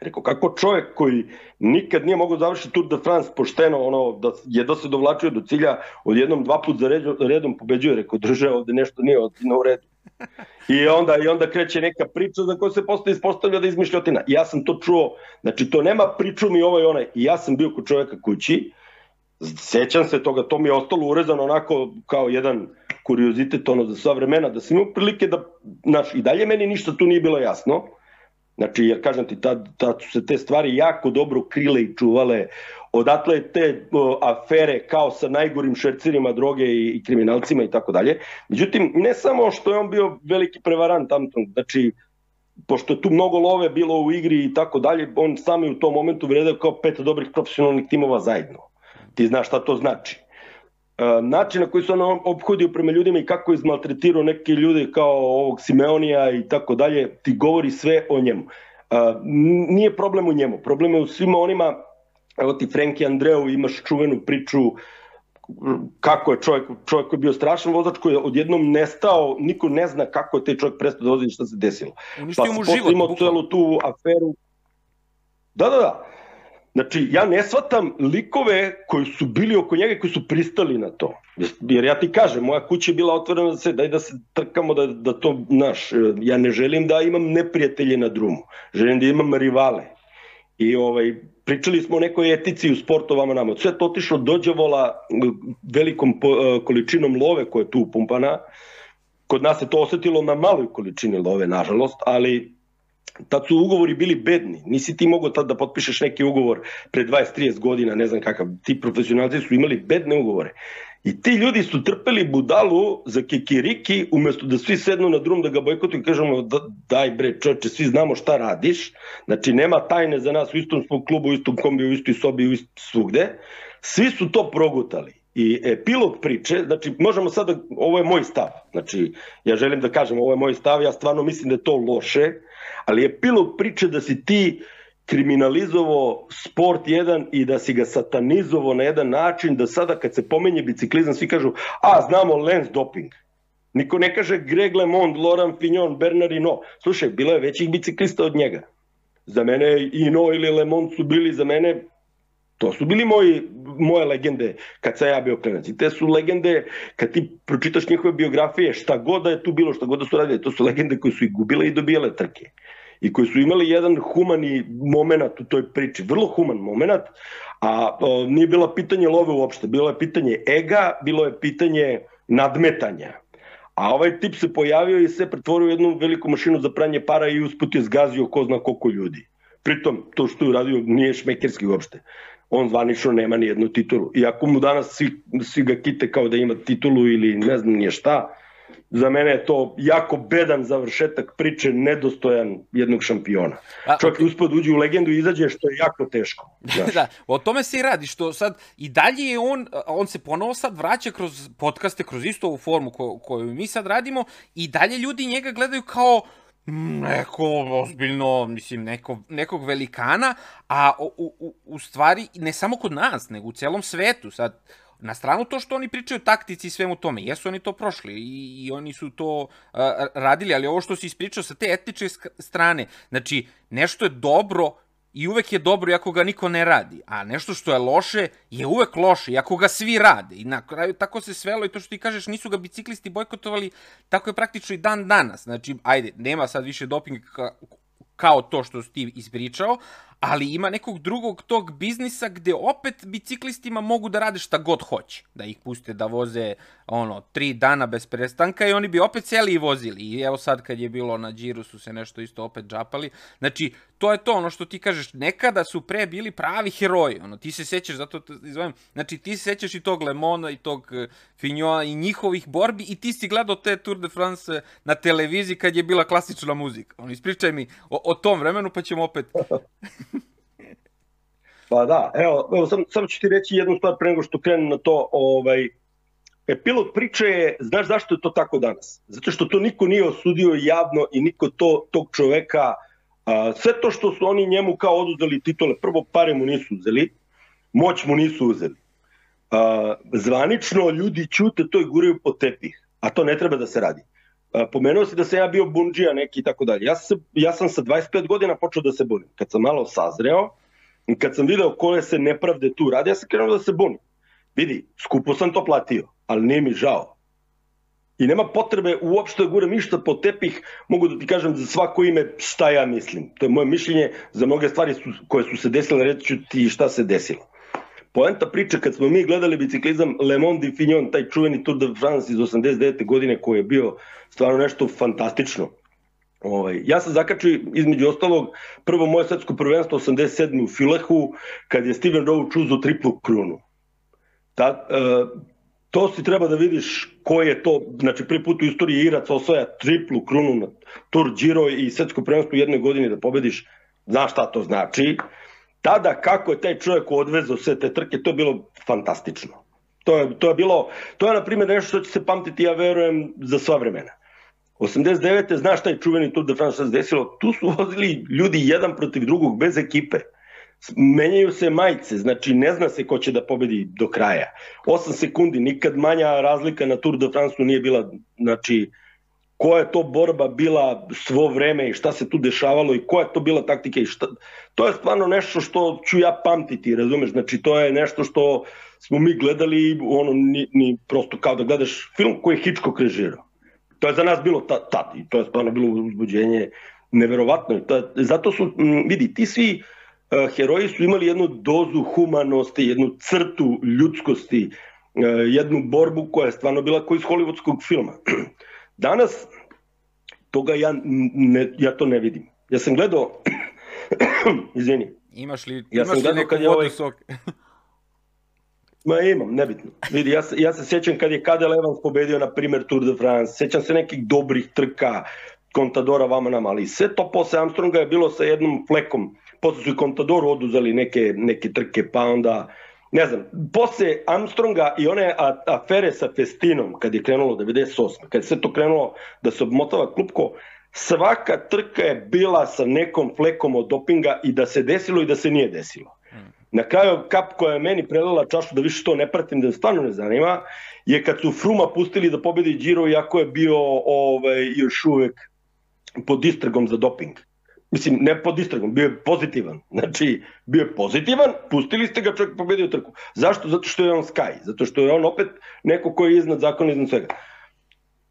Speaker 2: Rekao, kako čovjek koji nikad nije mogao završiti Tour de France pošteno, ono, da je da se dovlačio do cilja, odjednom dva put za redom pobeđuje, rekao, drže ovde nešto nije ozbiljno u redu. I onda, I onda kreće neka priča za koju se posle ispostavlja da izmišljotina. Ja sam to čuo, znači to nema priču mi ovaj onaj. I ja sam bio kod čoveka kući, sećam se toga, to mi je ostalo urezano onako kao jedan kuriozitet ono za sva vremena, da sam imao prilike da, znaš, i dalje meni ništa tu nije bilo jasno, Znači, jer kažem ti, tad, tad su se te stvari jako dobro krile i čuvale. Odatle te o, afere kao sa najgorim šercirima droge i, i kriminalcima i tako dalje. Međutim, ne samo što je on bio veliki prevarant Armstrong, znači, pošto je tu mnogo love bilo u igri i tako dalje, on sami u tom momentu vredao kao pet dobrih profesionalnih timova zajedno. Ti znaš šta to znači način na koji se on obhodio prema ljudima i kako je izmaltretirao neke ljude kao ovog Simeonija i tako dalje, ti govori sve o njemu. Nije problem u njemu, problem je u svima onima, evo ti Frenki Andreu, imaš čuvenu priču kako je čovjek, čovjek koji je bio strašan vozač koji je odjednom nestao, niko ne zna kako je taj čovjek prestao da vozi i šta se desilo.
Speaker 1: Uništio pa mu život.
Speaker 2: imao celu tu aferu. Da, da, da. Znači, ja ne shvatam likove koji su bili oko njega koji su pristali na to. Jer ja ti kažem, moja kuća je bila otvorena za sve, daj da se trkamo, da, da to, naš, ja ne želim da imam neprijatelje na drumu, želim da imam rivale. I ovaj, pričali smo o nekoj etici u sportu vama nama. Sve to otišlo dođavola velikom po, uh, količinom love koja je tu upumpana. Kod nas se to osetilo na maloj količini love, nažalost, ali tad su ugovori bili bedni. Nisi ti mogao tad da potpišeš neki ugovor pre 20-30 godina, ne znam kakav. Ti profesionalci su imali bedne ugovore. I ti ljudi su trpeli budalu za kikiriki umesto da svi sednu na drum da ga bojkotuju i kažemo da, daj bre čoče, svi znamo šta radiš. Znači nema tajne za nas u istom smo klubu, u istom kombiju, u istoj sobi, u istom svugde. Svi su to progutali. I epilog priče, znači možemo sada, ovo je moj stav, znači ja želim da kažem ovo je moj stav, ja stvarno mislim da je to loše, ali epilog priče da si ti kriminalizovao sport jedan i da si ga satanizovao na jedan način da sada kad se pomenje biciklizam svi kažu a znamo Lens doping. Niko ne kaže Greg LeMond, Laurent Fignon, Bernard Hinault. Slušaj, bilo je većih biciklista od njega. Za mene Hinault ili LeMond su bili za mene To su bili moji, moje legende kad sam ja bio klinac. I te su legende, kad ti pročitaš njihove biografije, šta god da je tu bilo, šta god da su radili, to su legende koje su i gubile i dobijale trke. I koji su imali jedan humani moment u toj priči, vrlo human moment, a o, nije bilo pitanje love uopšte, bilo je pitanje ega, bilo je pitanje nadmetanja. A ovaj tip se pojavio i se pretvorio u jednu veliku mašinu za pranje para i usput je zgazio ko zna koliko ljudi. Pritom, to što je uradio nije šmekerski uopšte on zvanično nema ni jednu titulu. Iako mu danas svi, svi ga kite kao da ima titulu ili ne znam nije šta, za mene je to jako bedan završetak priče, nedostojan jednog šampiona. A, Čovjek okay. uspod uđe u legendu i izađe što je jako teško.
Speaker 1: da, o tome se i radi, što sad i dalje je on, on se ponovo sad vraća kroz podcaste, kroz istu ovu formu ko, koju mi sad radimo i dalje ljudi njega gledaju kao neko ozbiljno, mislim, neko, nekog velikana, a u, u, u stvari ne samo kod nas, nego u celom svetu. Sad, na stranu to što oni pričaju taktici i svemu tome, jesu oni to prošli i, i oni su to uh, radili, ali ovo što si ispričao sa te etničke strane, znači, nešto je dobro i uvek je dobro iako ga niko ne radi, a nešto što je loše je uvek loše iako ga svi rade. I na kraju tako se svelo i to što ti kažeš nisu ga biciklisti bojkotovali, tako je praktično i dan danas. Znači, ajde, nema sad više dopinga kao to što si ti ispričao, ali ima nekog drugog tog biznisa gde opet biciklistima mogu da rade šta god hoće. Da ih puste da voze ono, tri dana bez prestanka i oni bi opet celi i vozili. I evo sad kad je bilo na Džiru su se nešto isto opet džapali. Znači, to je to ono što ti kažeš, nekada su pre bili pravi heroji, ono, ti se sećaš, zato izvojim, znači ti se sećaš i tog Lemona i tog uh, Fignona i njihovih borbi i ti si gledao te Tour de France na televiziji kad je bila klasična muzika. Ono, ispričaj mi o, o tom vremenu pa ćemo opet...
Speaker 2: pa da, evo, evo sam, samo ću ti reći jednu stvar pre nego što krenem na to, ovaj, Epilog priče je, znaš zašto je to tako danas? Zato što to niko nije osudio javno i niko to, tog čoveka A, sve to što su oni njemu kao oduzeli titule, prvo pare mu nisu uzeli, moć mu nisu uzeli. A, zvanično ljudi ćute to i guraju po tepih, a to ne treba da se radi. A, pomenuo si da sam ja bio bunđija neki i tako dalje. Ja, sam, ja sam sa 25 godina počeo da se bunim. Kad sam malo sazreo, i kad sam video koje se nepravde tu radi, ja sam krenuo da se bunim. Vidi, skupo sam to platio, ali nije mi žao. I nema potrebe uopšte da gurem ništa po tepih, mogu da ti kažem za svako ime šta ja mislim. To je moje mišljenje, za mnoge stvari su, koje su se desile, reći ću ti šta se desilo. Poenta priče, kad smo mi gledali biciklizam Le Monde Fignon, taj čuveni Tour de France iz 89. godine koji je bio stvarno nešto fantastično. Ovaj, ja sam zakačio između ostalog prvo moje svetsko prvenstvo 87. u Filehu kad je Steven Rowe čuzo triplu krunu. Ta, uh, to si treba da vidiš ko je to, znači prvi put u istoriji Irac osvaja triplu krunu na Tour Giro i svetsko prvenstvo u jednoj godini da pobediš, znaš šta to znači. Tada kako je taj čovjek odvezao sve te trke, to je bilo fantastično. To je, to je bilo, to je na primjer nešto što će se pamtiti, ja verujem, za sva vremena. 89. znaš šta je čuveni Tour de France desilo? Tu su vozili ljudi jedan protiv drugog bez ekipe menjaju se majice, znači ne zna se ko će da pobedi do kraja. 8 sekundi, nikad manja razlika na Tour de France nije bila, znači koja je to borba bila svo vreme i šta se tu dešavalo i koja je to bila taktika i šta... To je stvarno nešto što ću ja pamtiti, razumeš? Znači to je nešto što smo mi gledali, ono, ni, ni prosto kao da gledaš film koji je Hitchcock režirao. To je za nas bilo tad, ta, i to je stvarno bilo uzbuđenje neverovatno. To, zato su, vidi, ti svi Eh, heroji su imali jednu dozu humanosti, jednu crtu ljudskosti, eh, jednu borbu koja je stvarno bila kao iz hollywoodskog filma. Danas toga ja, ne, ja to ne vidim. Ja sam gledao, izvini.
Speaker 1: Imaš li, ja imaš li neku vodu ovaj, sok?
Speaker 2: Ma imam, nebitno. Vidi, ja, ja se sjećam kad je Kadel Evans pobedio, na primer, Tour de France, sjećam se nekih dobrih trka, Contadora vama nam, ali sve to posle Armstronga je bilo sa jednom flekom posle su i Contadoru oduzeli neke, neke trke, pa onda, ne znam, posle Armstronga i one afere sa Festinom, kad je krenulo 98. kad je sve to krenulo da se obmotava klupko, svaka trka je bila sa nekom flekom od dopinga i da se desilo i da se nije desilo. Na kraju kap koja je meni prelila čašu da više to ne pratim, da stvarno ne zanima, je kad su Fruma pustili da pobedi Giro, iako je bio ovaj, još uvek pod istragom za doping Mislim, ne pod istragom, bio je pozitivan. Znači, bio je pozitivan, pustili ste ga, čovjek pobedio trku. Zašto? Zato što je on Sky. Zato što je on opet neko koji je iznad zakona, iznad svega.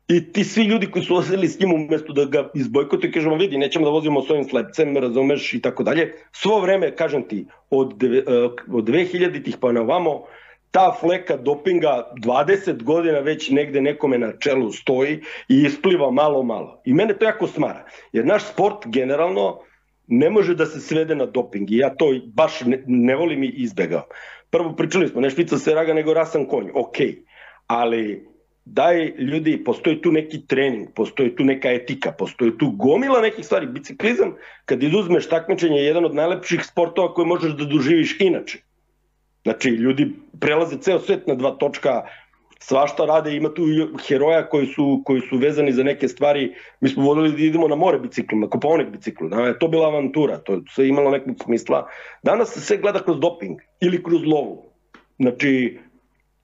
Speaker 2: I ti svi ljudi koji su oseli s njim umesto da ga izbojkotuju, kažemo vidi, nećemo da vozimo s ovim slepcem, razumeš i tako dalje. Svo vreme, kažem ti, od, dve, od 2000-ih pa na ovamo, ta fleka dopinga 20 godina već negde nekome na čelu stoji i ispliva malo malo. I mene to jako smara, jer naš sport generalno ne može da se svede na doping i ja to baš ne, ne volim i izbegao. Prvo pričali smo, ne špica se raga nego rasan konj, ok, ali daj ljudi, postoji tu neki trening, postoji tu neka etika, postoji tu gomila nekih stvari. Biciklizam, kad izuzmeš takmičenje, je jedan od najlepših sportova koje možeš da doživiš inače. Znači, ljudi prelaze ceo svet na dva točka, svašta rade, ima tu heroja koji su, koji su vezani za neke stvari. Mi smo vodili da idemo na more biciklima, kupovnik biciklu, da, to bila avantura, to je sve imalo nekog smisla. Danas se sve gleda kroz doping ili kroz lovu. Znači,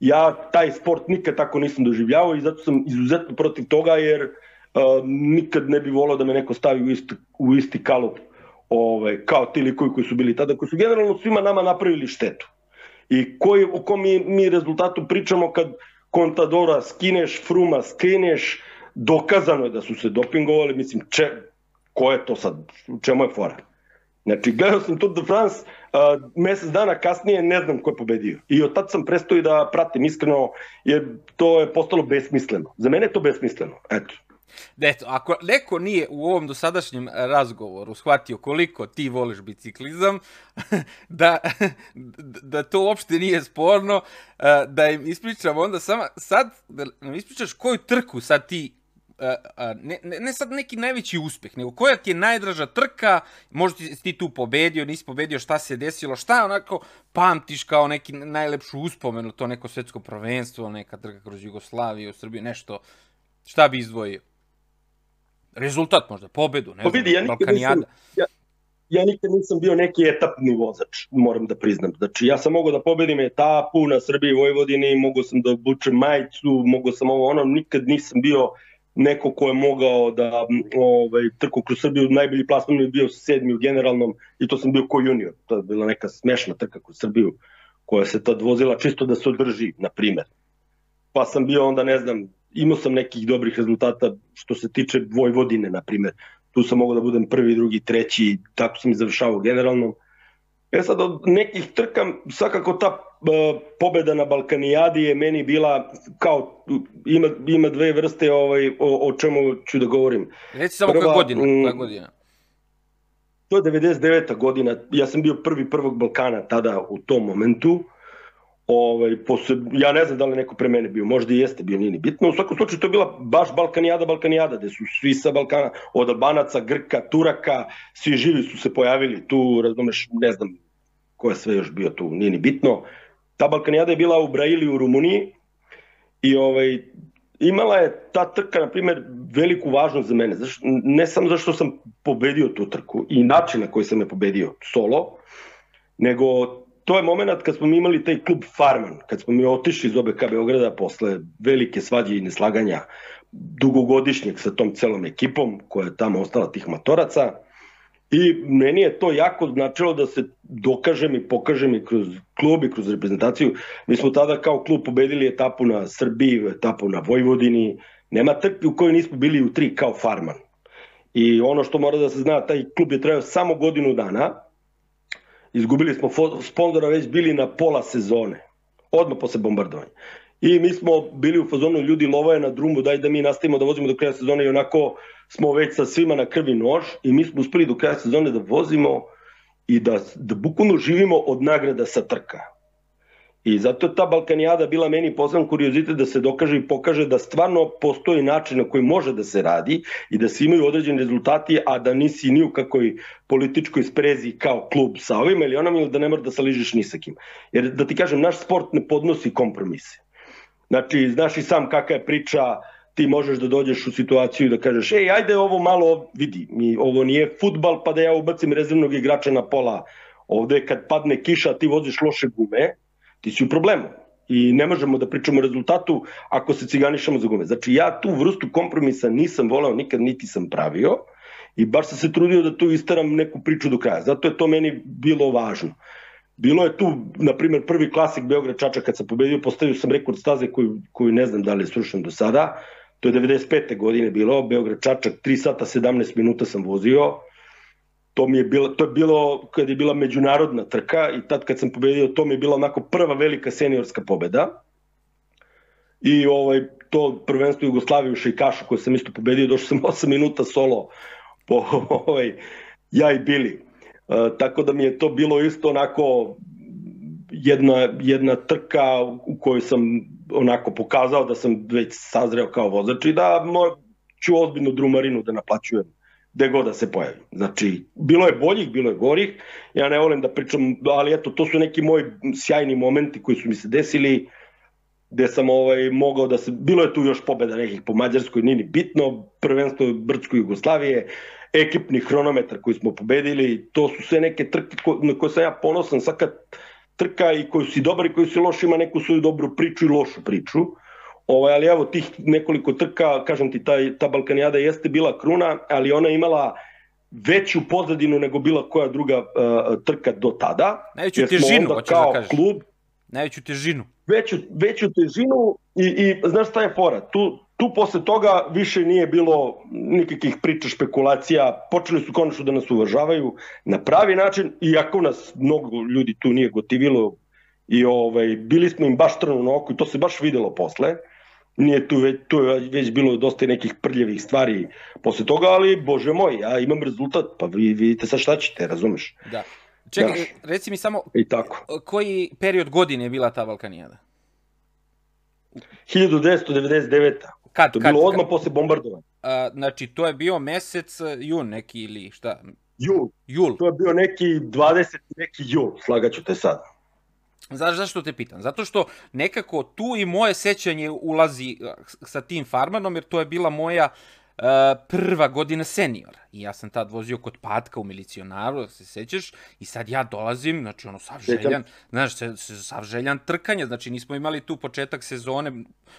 Speaker 2: ja taj sport nikad tako nisam doživljavao i zato sam izuzetno protiv toga jer uh, nikad ne bi volao da me neko stavi u isti, u isti kalup ovaj, kao ti likovi koji su bili tada, koji su generalno svima nama napravili štetu. I koji, o kom mi, mi rezultatu pričamo kad Contadora skineš, Fruma skineš, dokazano je da su se dopingovali, mislim, če, ko je to sad, čemu je fora? Znači, gledao sam Tour de France, uh, mesec dana kasnije ne znam ko je pobedio. I od tad sam prestao i da pratim iskreno, jer to je postalo besmisleno. Za mene je to besmisleno, eto.
Speaker 1: Eto, ako neko nije u ovom dosadašnjem razgovoru shvatio koliko ti voliš biciklizam, da, da to uopšte nije sporno, da im ispričam onda sama, sad, da nam ispričaš koju trku sad ti ne, ne, ne sad neki najveći uspeh, nego koja ti je najdraža trka, možda ti, ti tu pobedio, nisi pobedio, šta se desilo, šta onako pamtiš kao neki najlepšu uspomenu, to neko svetsko prvenstvo, neka trka kroz Jugoslaviju, Srbiju, nešto, šta bi izdvojio? Rezultat možda, pobedu, ne pa vidi, znam, ja Balkanijada. Nisam,
Speaker 2: ja, ja nikad nisam bio neki etapni vozač, moram da priznam. Znači, ja sam mogao da pobedim etapu na Srbiji i Vojvodini, mogao sam da obučem majicu, mogao sam ovo ono, nikad nisam bio neko ko je mogao da ovaj, trku kroz Srbiju, najbolji plasman je bio sedmi u generalnom i to sam bio ko junior. To je bila neka smešna trka kroz Srbiju koja se tad vozila čisto da se održi, na primer. Pa sam bio onda, ne znam, imao sam nekih dobrih rezultata što se tiče Vojvodine, na primer. Tu sam mogao da budem prvi, drugi, treći, tako sam i završavao generalno. E sad, od nekih trka, svakako ta uh, pobeda na Balkanijadi je meni bila kao, ima, ima dve vrste ovaj, o, o čemu ću da govorim.
Speaker 1: Reci samo Prva, koja godina, koja godina?
Speaker 2: To je 99. godina, ja sam bio prvi prvog Balkana tada u tom momentu. Ovaj, posle, ja ne znam da li neko pre mene bio, možda i jeste bio, nije ni bitno. U svakom slučaju to je bila baš Balkanijada, Balkanijada, gde su svi sa Balkana, od Albanaca, Grka, Turaka, svi živi su se pojavili tu, razumeš, ne znam ko je sve još bio tu, nije ni bitno. Ta Balkanijada je bila u Braili u Rumuniji i ovaj, imala je ta trka, na primer, veliku važnost za mene. Zašto, ne samo zašto sam pobedio tu trku i način na koji sam je pobedio solo, nego to je moment kad smo mi imali taj klub Farman, kad smo mi otišli iz OBK Beograda posle velike svađe i neslaganja dugogodišnjeg sa tom celom ekipom koja je tamo ostala tih matoraca. I meni je to jako značilo da se dokažem i pokažem i kroz klub i kroz reprezentaciju. Mi smo tada kao klub pobedili etapu na Srbiji, etapu na Vojvodini. Nema trpi u kojoj nismo bili u tri kao Farman. I ono što mora da se zna, taj klub je trajao samo godinu dana, izgubili smo sponzora već bili na pola sezone, odmah posle bombardovanja. I mi smo bili u fazonu ljudi lova je na drumbu, daj da mi nastavimo da vozimo do kraja sezone i onako smo već sa svima na krvi nož i mi smo uspeli do kraja sezone da vozimo i da, da bukvalno živimo od nagrada sa trka. I zato je ta Balkanijada bila meni poseban kuriozitet da se dokaže i pokaže da stvarno postoji način na koji može da se radi i da se imaju određeni rezultati, a da nisi ni u kakoj političkoj sprezi kao klub sa ovim ili onom ili da ne moraš da se ližiš ni sa kim. Jer da ti kažem, naš sport ne podnosi kompromise. Znači, znaš i sam kakva je priča, ti možeš da dođeš u situaciju da kažeš, ej, ajde ovo malo, vidi, mi, ovo nije futbal pa da ja ubacim rezervnog igrača na pola. Ovde kad padne kiša ti voziš loše gume, ti si u problemu i ne možemo da pričamo o rezultatu ako se ciganišemo za gume. Znači ja tu vrstu kompromisa nisam volao nikad, niti sam pravio I baš sam se trudio da tu istaram neku priču do kraja. Zato je to meni bilo važno. Bilo je tu, na primjer, prvi klasik Beograd Čačak kad sam pobedio, postavio sam rekord staze koju, koju ne znam da li je srušen do sada. To je 95. godine bilo, Beograd Čačak, 3 sata 17 minuta sam vozio. To mi je bilo, to je bilo kad je bila međunarodna trka i tad kad sam pobedio, to mi je bila onako prva velika seniorska pobeda. I ovaj, to prvenstvo Jugoslavije u Šejkašu koje sam isto pobedio, došao sam 8 minuta solo po ovaj, ja i Bili. E, tako da mi je to bilo isto onako jedna, jedna trka u kojoj sam onako pokazao da sam već sazreo kao vozač i da mo, ću ozbiljno drumarinu da naplaćujem gde god da se pojavi. Znači, bilo je boljih, bilo je gorih, ja ne volim da pričam, ali eto, to su neki moji sjajni momenti koji su mi se desili, gde sam ovaj, mogao da se, bilo je tu još pobeda nekih po Mađarskoj, nije ni bitno, prvenstvo Brdskoj Jugoslavije, ekipni hronometar koji smo pobedili, to su sve neke trke na koje sam ja ponosan, sad kad trka i koji su dobri, koji su loši, ima neku svoju dobru priču i lošu priču. Ovaj, ali evo tih nekoliko trka, kažem ti, ta, ta Balkanijada jeste bila kruna, ali ona imala veću pozadinu nego bila koja druga uh, trka do tada.
Speaker 1: Najveću težinu, hoćeš da kažeš. Klub, Najveću težinu.
Speaker 2: Veću, veću težinu i, i znaš šta je fora? Tu, tu posle toga više nije bilo nikakvih priča, špekulacija, počeli su konačno da nas uvažavaju na pravi način, iako nas mnogo ljudi tu nije gotivilo i ovaj, bili smo im baš trnu na oku i to se baš videlo posle. Nije tu već, tu je već bilo dosta nekih prljavih stvari posle toga, ali bože moj, ja imam rezultat, pa vi vidite sad šta ćete, razumeš?
Speaker 1: Da. Čekaj, ja. reci mi samo,
Speaker 2: I tako.
Speaker 1: koji period godine je bila ta Balkanijada?
Speaker 2: 1999. Kad, to je kad, bilo odmah kad? posle bombardovanja.
Speaker 1: A, znači, to je bio mesec e, jun neki ili šta?
Speaker 2: Jul.
Speaker 1: Jul.
Speaker 2: To je bio neki 20. neki jul, slagaću te sad.
Speaker 1: Znaš zašto te pitam? Zato što nekako tu i moje sećanje ulazi e, sa tim farmanom, jer to je bila moja uh, Uh, prva godina seniora. I ja sam tad vozio kod Patka u milicionaru, da se sećaš, i sad ja dolazim, znači ono, sav željan, znaš, se, se, sav željan trkanja, znači nismo imali tu početak sezone,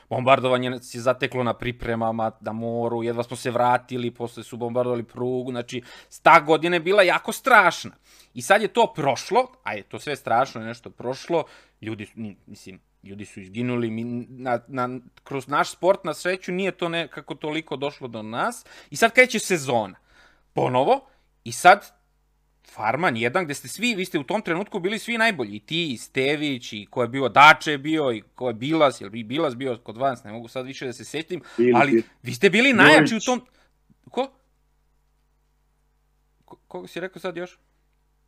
Speaker 1: bombardovanje je zateklo na pripremama, na moru, jedva smo se vratili, posle su bombardovali prugu, znači, ta godina je bila jako strašna. I sad je to prošlo, a je to sve strašno, je nešto prošlo, ljudi, mislim, ljudi su izginuli, mi, na, na, kroz naš sport, na sreću, nije to nekako toliko došlo do nas. I sad kreće sezona. Ponovo, i sad Farman jedan, gde ste svi, vi ste u tom trenutku bili svi najbolji, i ti, i Stević, i ko je bio Dače je bio, i ko je Bilas, jel bi Bilas bio kod vas, ne mogu sad više da se setim, ali vi ste bili najjači u tom... Ko? Ko, koga si rekao sad još?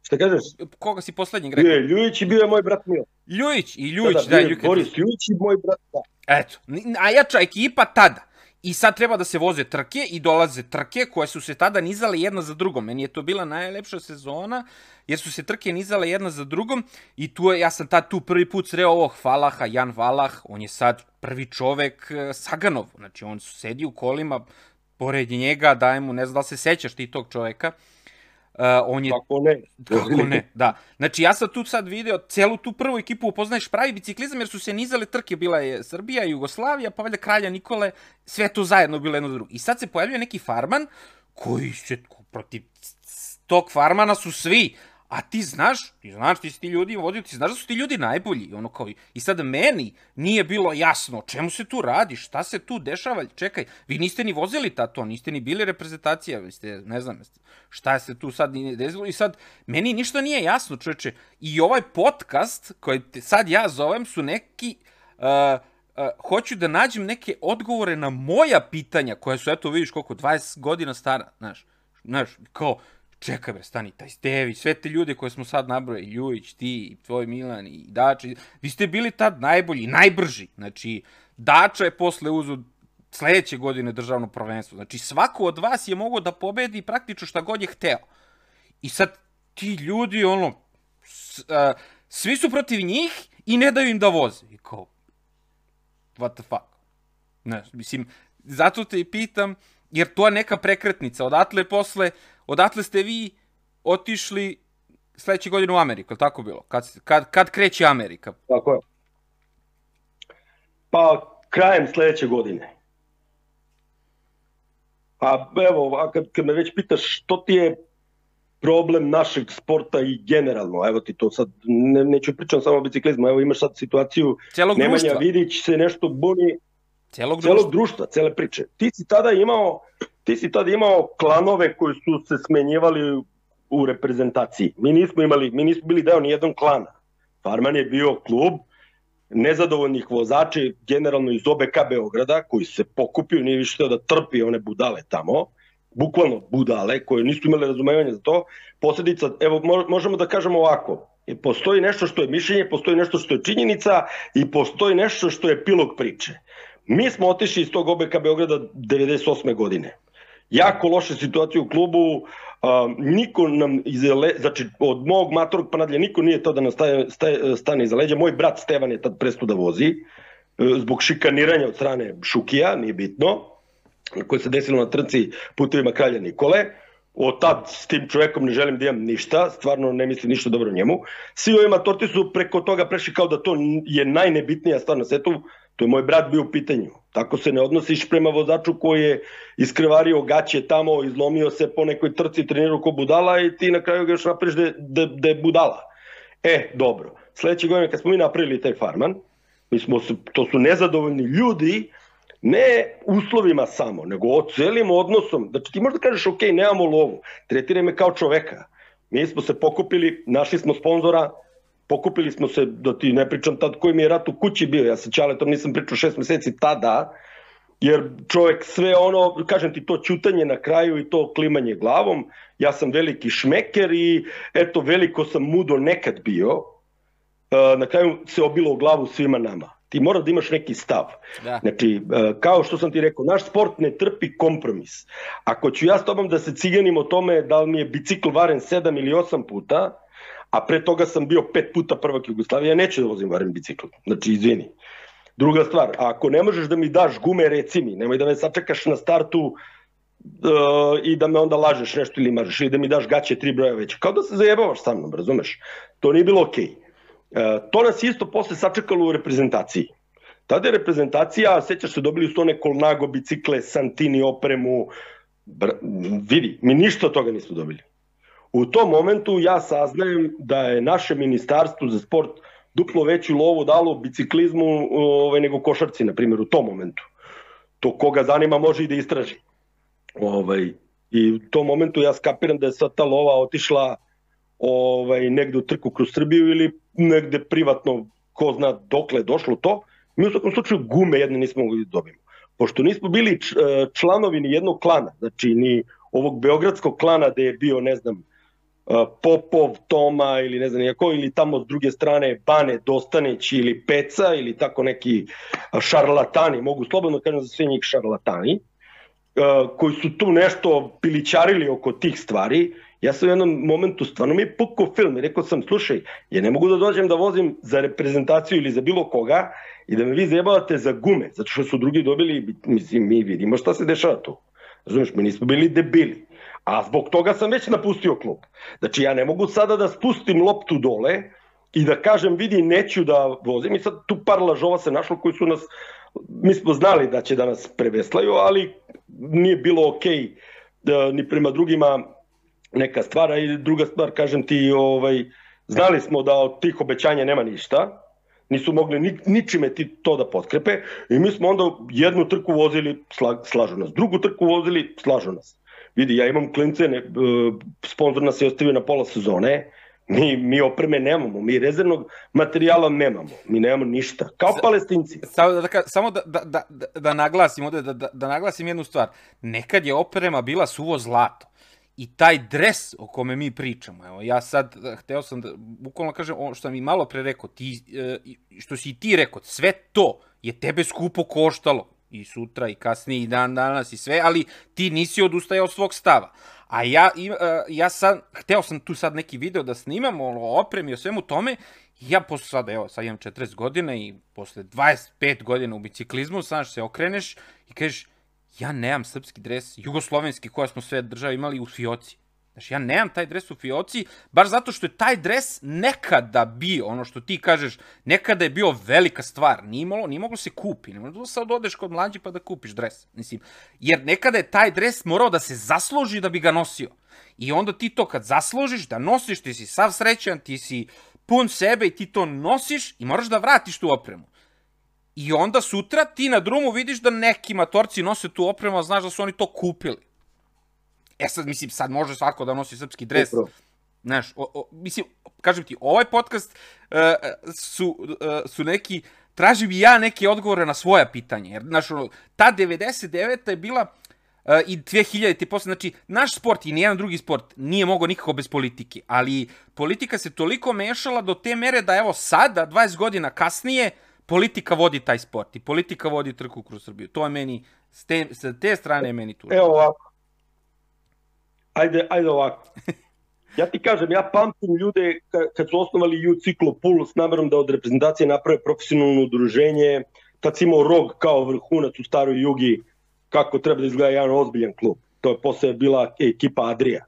Speaker 2: Šta kažeš?
Speaker 1: Koga si poslednjeg rekao?
Speaker 2: Je, Ljujić i bio je moj brat Milo.
Speaker 1: Ljujić i Ljujić, da, da, da Ljujić.
Speaker 2: Boris Ljujić i moj brat, da.
Speaker 1: Eto, najjača ekipa tada. I sad treba da se voze trke i dolaze trke koje su se tada nizale jedna za drugom. Meni je to bila najlepša sezona jer su se trke nizale jedna za drugom i tu je, ja sam tad tu prvi put sreo ovog Falaha, Jan Valah, on je sad prvi čovek e, Saganov, znači on sedi u kolima pored njega, daj mu, ne znam da se sećaš ti tog čoveka, Uh, on je...
Speaker 2: Kako ne?
Speaker 1: Kako ne, da. Znači, ja sam tu sad video celu tu prvu ekipu, upoznaješ pravi biciklizam, jer su se nizale trke, bila je Srbija, Jugoslavija, pa valjda Kralja Nikole, sve to zajedno bilo jedno drugo. I sad se pojavljuje neki farman, koji se protiv tog farmana su svi, A ti znaš, ti znaš, ti si ti ljudi vodio, ti znaš da su ti ljudi najbolji. Ono kao, I sad meni nije bilo jasno čemu se tu radi, šta se tu dešava. Čekaj, vi niste ni vozili tato, niste ni bili reprezentacija, vi ste, ne znam, šta se tu sad desilo. I sad, meni ništa nije jasno, čoveče. I ovaj podcast koji te sad ja zovem su neki... Uh, uh, hoću da nađem neke odgovore na moja pitanja, koja su, eto, vidiš koliko, 20 godina stara, znaš, znaš, kao, čekaj bre, stani, taj Stevi, sve te ljude koje smo sad nabrojali, Ljujić, ti, tvoj Milan i Dača, vi ste bili tad najbolji, najbrži. Znači, Dača je posle uzu sledeće godine državno prvenstvo. Znači, svako od vas je mogao da pobedi praktično šta god je hteo. I sad, ti ljudi, ono, s, a, svi su protiv njih i ne daju im da voze. I kao, what the fuck? Ne, mislim, zato te i pitam, jer to je neka prekretnica. Odatle posle, odatle ste vi otišli sledeće godine u Ameriku, je tako bilo? Kad, kad, kad kreće Amerika?
Speaker 2: Tako je. Pa krajem sledeće godine. A evo, a kad, kad me već pitaš što ti je problem našeg sporta i generalno, evo ti to sad, ne, neću pričam samo o biciklizmu, evo imaš sad situaciju,
Speaker 1: Celog
Speaker 2: Nemanja
Speaker 1: društva.
Speaker 2: Vidić se nešto buni,
Speaker 1: Celog
Speaker 2: celog
Speaker 1: društva.
Speaker 2: društva, cele priče. Ti si tada imao, ti si tada imao klanove koji su se smenjivali u reprezentaciji. Mi nismo imali, mi nismo bili deo ni jednog klana. Farman je bio klub nezadovoljnih vozača generalno iz OBK Beograda koji se pokupio, nije više da trpi one budale tamo, bukvalno budale koje nisu imale razumevanja za to. Posledica, evo mo- možemo da kažemo ovako, E, postoji nešto što je mišljenje, postoji nešto što je činjenica i postoji nešto što je epilog priče. Mi smo otišli iz tog OBK Beograda 98. godine. Jako loša situacija u klubu, a, niko nam le, znači od mog matorog pa nadalje niko nije to da nam staje, staje, stane iza leđa. Moj brat Stevan je tad prestu da vozi e, zbog šikaniranja od strane Šukija, nije bitno, koje se desilo na trci putevima kralja Nikole. Od tad s tim čovekom ne želim da imam ništa, stvarno ne mislim ništa dobro njemu. Svi ovi matorci su preko toga prešli kao da to je najnebitnija stvar na svetu, to je moj brat bio u pitanju. Tako se ne odnosiš prema vozaču koji je iskrvario gaće tamo, izlomio se po nekoj trci, trenirao ko budala i ti na kraju ga još napraviš da, da, da je budala. E, dobro. Sledeće godine kad smo mi napravili taj farman, mi smo, to su nezadovoljni ljudi, ne uslovima samo, nego o celim odnosom. Znači ti možda kažeš, ok, nemamo lovu, tretiraj me kao čoveka. Mi smo se pokupili, našli smo sponzora, pokupili smo se, da ti ne pričam tad koji mi je rat u kući bio, ja sa Ćaletom nisam pričao šest meseci tada, jer čovek sve ono, kažem ti, to ćutanje na kraju i to klimanje glavom, ja sam veliki šmeker i eto, veliko sam mudo nekad bio, e, na kraju se obilo u glavu svima nama. Ti mora da imaš neki stav.
Speaker 1: Da.
Speaker 2: Znači, e, kao što sam ti rekao, naš sport ne trpi kompromis. Ako ću ja s tobom da se ciganim o tome da li mi je bicikl varen 7 ili 8 puta, a pre toga sam bio pet puta prvak Jugoslavije, ja neću da vozim varen bicikl. Znači, izvini. Druga stvar, ako ne možeš da mi daš gume, reci mi, nemoj da me sačekaš na startu uh, i da me onda lažeš nešto ili mažeš, ili da mi daš gaće tri broja veće. Kao da se zajebavaš sa mnom, razumeš? To nije bilo okej. Okay. Uh, to nas isto posle sačekalo u reprezentaciji. Tada je reprezentacija, sećaš se, dobili su one Colnago bicikle, Santini opremu, br, vidi, mi ništa od toga nismo dobili. U tom momentu ja saznajem da je naše ministarstvo za sport duplo veću lovu dalo biciklizmu ovaj, nego košarci, na primjer, u tom momentu. To koga zanima može i da istraži. Ovaj, I u tom momentu ja skapiram da je sad ta lova otišla ovaj, negde u trku kroz Srbiju ili negde privatno, ko zna dokle je došlo to. Mi u svakom slučaju gume jedne nismo mogli da dobijemo. Pošto nismo bili č- e, članovi ni jednog klana, znači ni ovog beogradskog klana gde je bio, ne znam, Popov, Toma ili ne znam nijako, ili tamo s druge strane Bane, Dostaneć ili Peca ili tako neki šarlatani, mogu slobodno kažem za sve njih šarlatani, koji su tu nešto pilićarili oko tih stvari, ja sam u jednom momentu stvarno mi je pukao film i rekao sam, slušaj, ja ne mogu da dođem da vozim za reprezentaciju ili za bilo koga i da me vi zajebavate za gume, zato što su drugi dobili, mislim, mi vidimo šta se dešava tu. Razumeš, mi nismo bili debili. A zbog toga sam već napustio klub. Znači ja ne mogu sada da spustim loptu dole i da kažem vidi neću da vozim. I sad tu par lažova se našlo koji su nas, mi smo znali da će da nas preveslaju, ali nije bilo okej da, ni prema drugima neka stvar, i druga stvar, kažem ti, ovaj, znali smo da od tih obećanja nema ništa, nisu mogli ni, ničime ti to da potkrepe i mi smo onda jednu trku vozili, sla, slažu nas, drugu trku vozili, slažu nas. Vidi, ja imam klince, ne, sponsor nas je ostavio na pola sezone, mi, mi opreme nemamo, mi rezervnog materijala nemamo, mi nemamo ništa, kao
Speaker 1: S-
Speaker 2: palestinci.
Speaker 1: Samo da, da, samo da, da, da, da, da naglasim ovde, da, da, da naglasim jednu stvar. Nekad je oprema bila suvo zlato. I taj dres o kome mi pričamo, evo, ja sad eh, hteo sam da, bukvalno kažem, ono što sam i malo pre rekao, ti, i što si i ti rekao, sve to je tebe skupo koštalo. I sutra, i kasnije, i dan danas, i sve, ali ti nisi odustajao od svog stava. A ja, eh, ja sad, hteo sam tu sad neki video da snimam o opremi, o svemu tome, ja posle sada, evo, sad imam 40 godina i posle 25 godina u biciklizmu, znaš, se okreneš i kažeš, ja nemam srpski dres, jugoslovenski, koja smo sve države imali u fioci. Znači, ja nemam taj dres u fioci, baš zato što je taj dres nekada bio, ono što ti kažeš, nekada je bio velika stvar. Nije, imalo, nije moglo se kupi. Ne možeš da sad odeš kod mlađi pa da kupiš dres. Mislim, jer nekada je taj dres morao da se zasloži da bi ga nosio. I onda ti to kad zasložiš, da nosiš, ti si sav srećan, ti si pun sebe i ti to nosiš i moraš da vratiš tu opremu. I onda sutra ti na drumu vidiš da neki matorci nose tu opremu, a znaš da su oni to kupili. E sad, mislim, sad može svako da nosi srpski dres. Upravo. Znaš, o, o, mislim, kažem ti, ovaj podcast uh, su, uh, su neki, tražim i ja neke odgovore na svoja pitanja. Jer, znaš, ono, ta 99. je bila uh, i 2000. posle, znači, naš sport i nijedan drugi sport nije mogao nikako bez politike, ali politika se toliko mešala do te mere da, evo, sada, 20 godina kasnije, politika vodi taj sport i politika vodi trku kroz Srbiju. To je meni, s te, s te strane je meni tu.
Speaker 2: Evo ovako, ajde, ajde ovako. Ja ti kažem, ja pamtim ljude kad su osnovali U Ciklo Pool s namerom da od reprezentacije naprave profesionalno udruženje, tad si imao rog kao vrhunac u staroj jugi, kako treba da izgleda jedan ozbiljan klub. To je posle bila ekipa Adrija.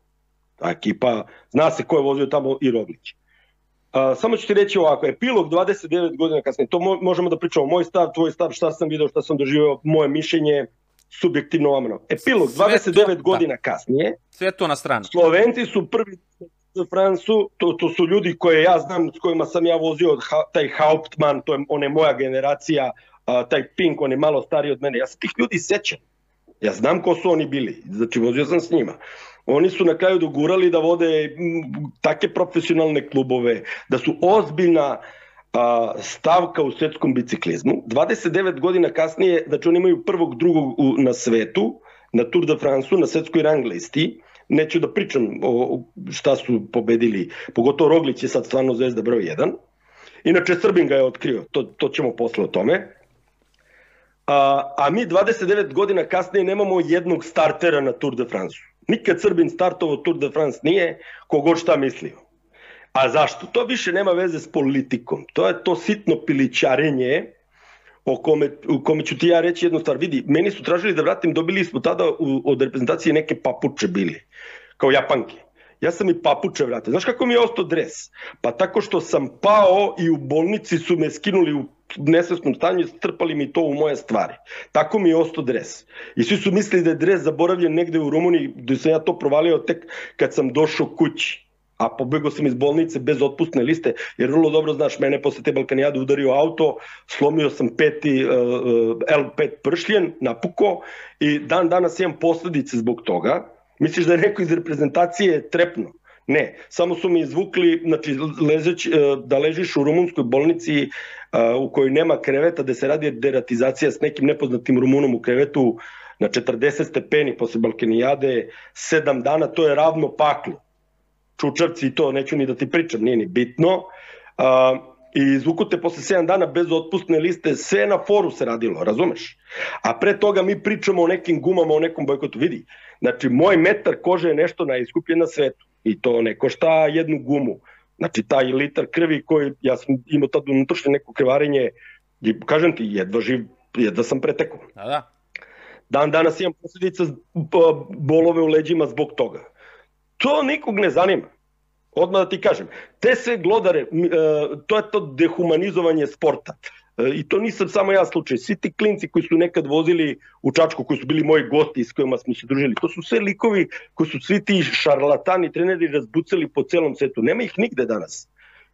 Speaker 2: Ta ekipa, zna se ko je vozio tamo i Roglić. Uh, samo ću ti reći ovako, epilog 29 godina kasnije, to mo možemo da pričamo, moj stav, tvoj stav, šta sam video, šta sam doživeo, moje mišljenje, subjektivno omano. Epilog, 29 to, da. godina da. kasnije.
Speaker 1: Sve to na stranu.
Speaker 2: Slovenci su prvi za Francu, to, to su ljudi koje ja znam, s kojima sam ja vozio, taj Hauptmann, to je on je moja generacija, a, taj Pink, on je malo stariji od mene. Ja se tih ljudi sećam. Ja znam ko su oni bili, znači vozio sam s njima. Oni su na kraju dogurali da vode take profesionalne klubove, da su ozbiljna uh, a, stavka u svetskom biciklizmu. 29 godina kasnije, znači oni imaju prvog, drugog u, na svetu, na Tour de France, na svetskoj rang listi. Neću da pričam o šta su pobedili, pogotovo Roglić je sad stvarno zvezda broj 1. Inače, Srbin ga je otkrio, to, to ćemo posle o tome. A, a mi 29 godina kasnije nemamo jednog startera na Tour de France. Nikad Srbin startovao Tour de France nije, kogod šta mislio. A zašto? To više nema veze s politikom. To je to sitno pilićarenje o kome, u kome ću ti ja reći jednu stvar. Vidi, meni su tražili da vratim, dobili smo tada u, od reprezentacije neke papuče bili, kao japanke. Ja sam i papuče vratio. Znaš kako mi je ostao dres? Pa tako što sam pao i u bolnici su me skinuli u nesvesnom stanju i strpali mi to u moje stvari. Tako mi je ostao dres. I svi su mislili da je dres zaboravljen negde u Rumuniji, gde sam ja to provalio tek kad sam došao kući a pobegao sam iz bolnice bez otpustne liste, jer vrlo dobro znaš, mene posle te Balkanijade udario auto, slomio sam peti uh, L5 pršljen, napuko i dan danas imam posledice zbog toga. Misliš da je neko iz reprezentacije trepno? Ne, samo su mi izvukli, znači, lezeć, da ležiš u rumunskoj bolnici u kojoj nema kreveta, da se radi deratizacija s nekim nepoznatim rumunom u krevetu na 40 stepeni posle Balkanijade, 7 dana, to je ravno paklo čučavci i to neću ni da ti pričam, nije ni bitno. Uh, I izvuku te posle 7 dana bez otpustne liste, sve na foru se radilo, razumeš? A pre toga mi pričamo o nekim gumama, o nekom bojkotu. Vidi, znači moj metar kože je nešto najskuplje na svetu i to ne košta jednu gumu. Znači taj litar krvi koji, ja sam imao tad unutrašnje neko krvarenje i kažem ti, jedva živ, jedva sam pretekao.
Speaker 1: Da, da.
Speaker 2: Dan danas imam posledica bolove u leđima zbog toga. To nikog ne zanima. Odmah da ti kažem, te sve glodare, e, to je to dehumanizovanje sporta. E, I to nisam samo ja slučaj. Svi ti klinci koji su nekad vozili u Čačku, koji su bili moji gosti s kojima smo se družili, to su sve likovi koji su svi ti šarlatani treneri razbucali po celom svetu. Nema ih nigde danas.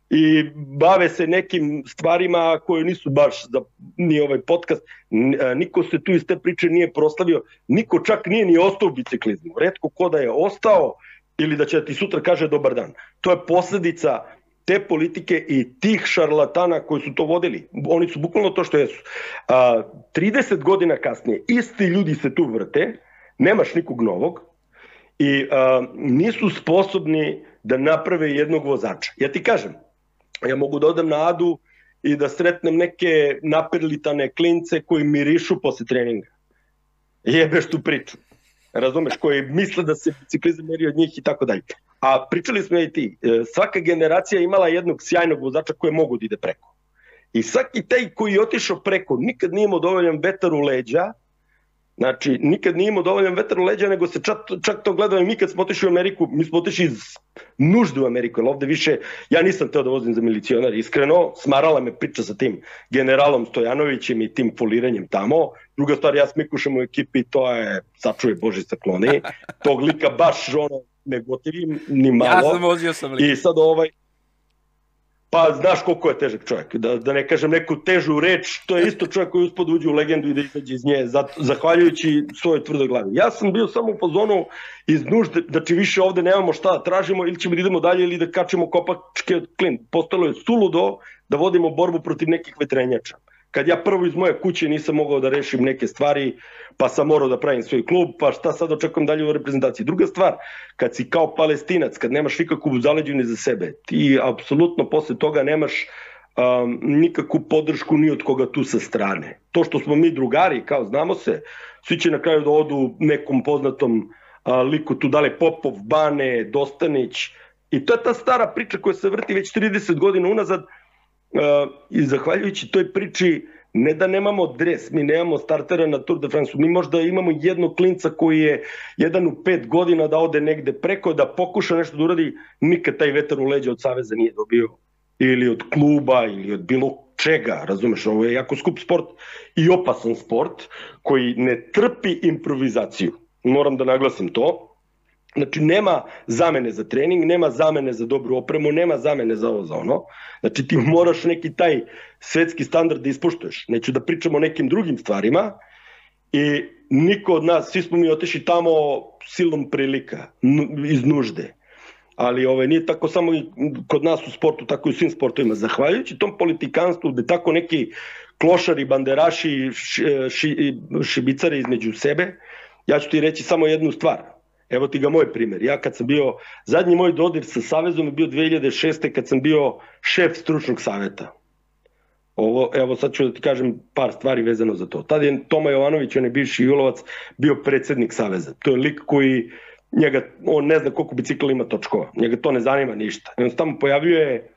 Speaker 2: I bave se nekim stvarima koje nisu baš za ni ovaj podcast. E, niko se tu iz te priče nije proslavio. Niko čak nije ni ostao u biciklizmu. Redko ko da je ostao ili da će ti sutra kaže dobar dan. To je posledica te politike i tih šarlatana koji su to vodili. Oni su bukvalno to što jesu. A, 30 godina kasnije isti ljudi se tu vrte, nemaš nikog novog i nisu sposobni da naprave jednog vozača. Ja ti kažem, ja mogu da odam na Adu i da sretnem neke naperlitane klince koji mirišu posle treninga. Jebeš tu priču razumeš, koji misle da se biciklizam meri od njih i tako dalje. A pričali smo i ti, e, svaka generacija imala jednog sjajnog vozača koje mogu da ide preko. I svaki taj koji je otišao preko nikad nije imao dovoljan vetar u leđa Znači, nikad nije imao dovoljan vetar u leđa, nego se čak, čak to gledao i mi kad smo otišli u Ameriku, mi smo otišli iz nužde u Ameriku, jer ovde više, ja nisam teo da vozim za milicionar, iskreno, smarala me priča sa tim generalom Stojanovićem i tim foliranjem tamo. Druga stvar, ja smikušam u ekipi, to je, sačuje Boži sakloni, tog lika baš ono, ne gotivim, ni malo.
Speaker 1: Ja sam vozio sam lika.
Speaker 2: I sad ovaj, Pa znaš koliko je težak čovjek, da, da ne kažem neku težu reč, to je isto čovjek koji uspod uđe u legendu i da izađe iz nje, zato, zahvaljujući svojoj tvrdoj glavi. Ja sam bio samo u pozonu iz nužde, znači više ovde nemamo šta da tražimo, ili ćemo da idemo dalje ili da kačemo kopačke od klin. Postalo je suludo da vodimo borbu protiv nekih vetrenjača kad ja prvo iz moje kuće nisam mogao da rešim neke stvari, pa sam morao da pravim svoj klub, pa šta sad očekujem dalje u reprezentaciji. Druga stvar, kad si kao palestinac, kad nemaš nikakvu zaleđenu za sebe, ti apsolutno posle toga nemaš um, nikakvu podršku ni od koga tu sa strane. To što smo mi drugari, kao znamo se, svi će na kraju da odu nekom poznatom uh, liku tu dale Popov, Bane, Dostanić, i to je ta stara priča koja se vrti već 30 godina unazad, i zahvaljujući toj priči ne da nemamo dres, mi nemamo startera na Tour de France, mi možda imamo jednog klinca koji je jedan u pet godina da ode negde preko, da pokuša nešto da uradi, nikad taj vetar u leđa od Saveza nije dobio. Ili od kluba ili od bilo čega, razumeš, ovo je jako skup sport i opasan sport koji ne trpi improvizaciju. Moram da naglasim to, Znači, nema zamene za trening, nema zamene za dobru opremu, nema zamene za ovo, za ono. Znači, ti moraš neki taj svetski standard da ispuštuješ. Neću da pričamo o nekim drugim stvarima i niko od nas, svi smo mi otišli tamo silom prilika, iz nužde. Ali ovaj, nije tako samo i kod nas u sportu, tako i u svim sportovima. Zahvaljujući tom politikanstvu, gde tako neki klošari, banderaši, ši, ši, šibicari između sebe, ja ću ti reći samo jednu stvar – Evo ti ga moj primer. Ja kad sam bio, zadnji moj dodir sa Savezom je bio 2006. kad sam bio šef stručnog saveta. Ovo, evo sad ću da ti kažem par stvari vezano za to. Tad je Toma Jovanović, on je bivši Julovac, bio predsednik Saveza. To je lik koji, njega, on ne zna koliko bicikla ima točkova. Njega to ne zanima ništa. I on se tamo pojavljuje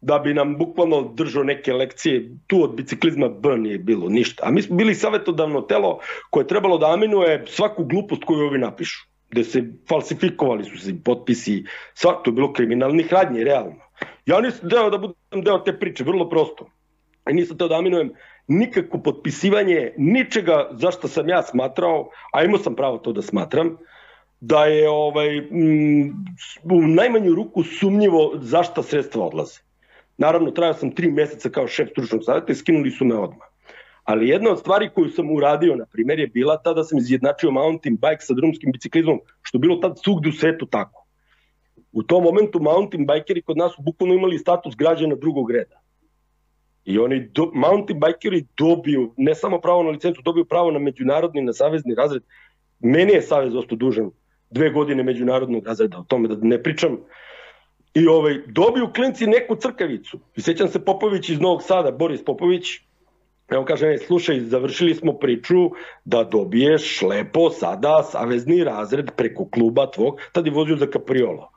Speaker 2: da bi nam bukvalno držao neke lekcije. Tu od biciklizma B nije bilo ništa. A mi smo bili savetodavno telo koje je trebalo da aminuje svaku glupost koju ovi napišu gde se falsifikovali su se potpisi, sva, to je bilo kriminalnih radnji, realno. Ja nisam deo da budem deo te priče, vrlo prosto. I nisam teo da aminujem nikakvo potpisivanje ničega za što sam ja smatrao, a imao sam pravo to da smatram, da je ovaj, m, u najmanju ruku sumnjivo zašta sredstva odlaze. Naravno, trajao sam tri meseca kao šef stručnog savjeta i skinuli su me odmah. Ali jedna od stvari koju sam uradio, na primjer, je bila ta da sam izjednačio mountain bike sa drumskim biciklizmom, što bilo tad svugde u svetu tako. U tom momentu mountain bikeri kod nas su bukvalno imali status građana drugog reda. I oni do, mountain bikeri dobiju ne samo pravo na licencu, dobiju pravo na međunarodni, na savezni razred. Meni je savez ostao dužan dve godine međunarodnog razreda, o tome da ne pričam. I ovaj, dobiju klinci neku crkavicu. I sećam se Popović iz Novog Sada, Boris Popović, Evo kaže, e, slušaj, završili smo priču da dobiješ lepo sada savezni razred preko kluba tvog, tad je vozio za Capriolo.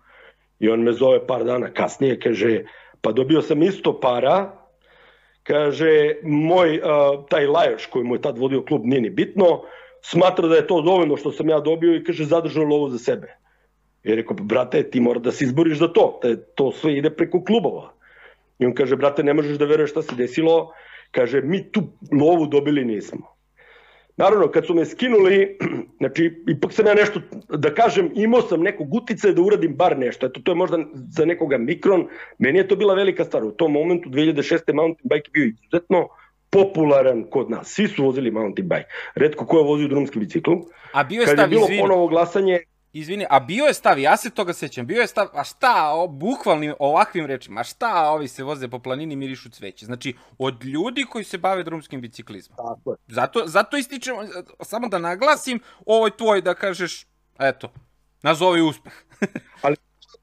Speaker 2: I on me zove par dana kasnije, kaže, pa dobio sam isto para, kaže, moj, uh, taj Lajoš koji mu je tad vodio klub nije ni bitno, smatra da je to dovoljno što sam ja dobio i kaže, zadržao lovu za sebe. I rekao, brate, ti mora da se izboriš za to, da to sve ide preko klubova. I on kaže, brate, ne možeš da veruješ šta se desilo, Kaže, mi tu lovu dobili nismo. Naravno, kad su me skinuli, znači, ipak sam ja nešto, da kažem, imao sam nekog utice da uradim bar nešto. Eto, to je možda za nekoga mikron. Meni je to bila velika stvar. U tom momentu, 2006. mountain bike bio izuzetno popularan kod nas. Svi su vozili mountain bike. Redko ko je vozio drumski bicikl.
Speaker 1: A bio je stav, Kad je
Speaker 2: bilo ponovo glasanje,
Speaker 1: Izvini, a bio je stav, ja se toga sećam, bio je stav, a šta, o, bukvalnim ovakvim rečima, a šta ovi se voze po planini mirišu cveće? Znači, od ljudi koji se bave drumskim biciklizmom.
Speaker 2: Tako je.
Speaker 1: Zato, zato ističem, samo da naglasim, ovo je tvoj, da kažeš, eto, nazovi uspeh.
Speaker 2: Ali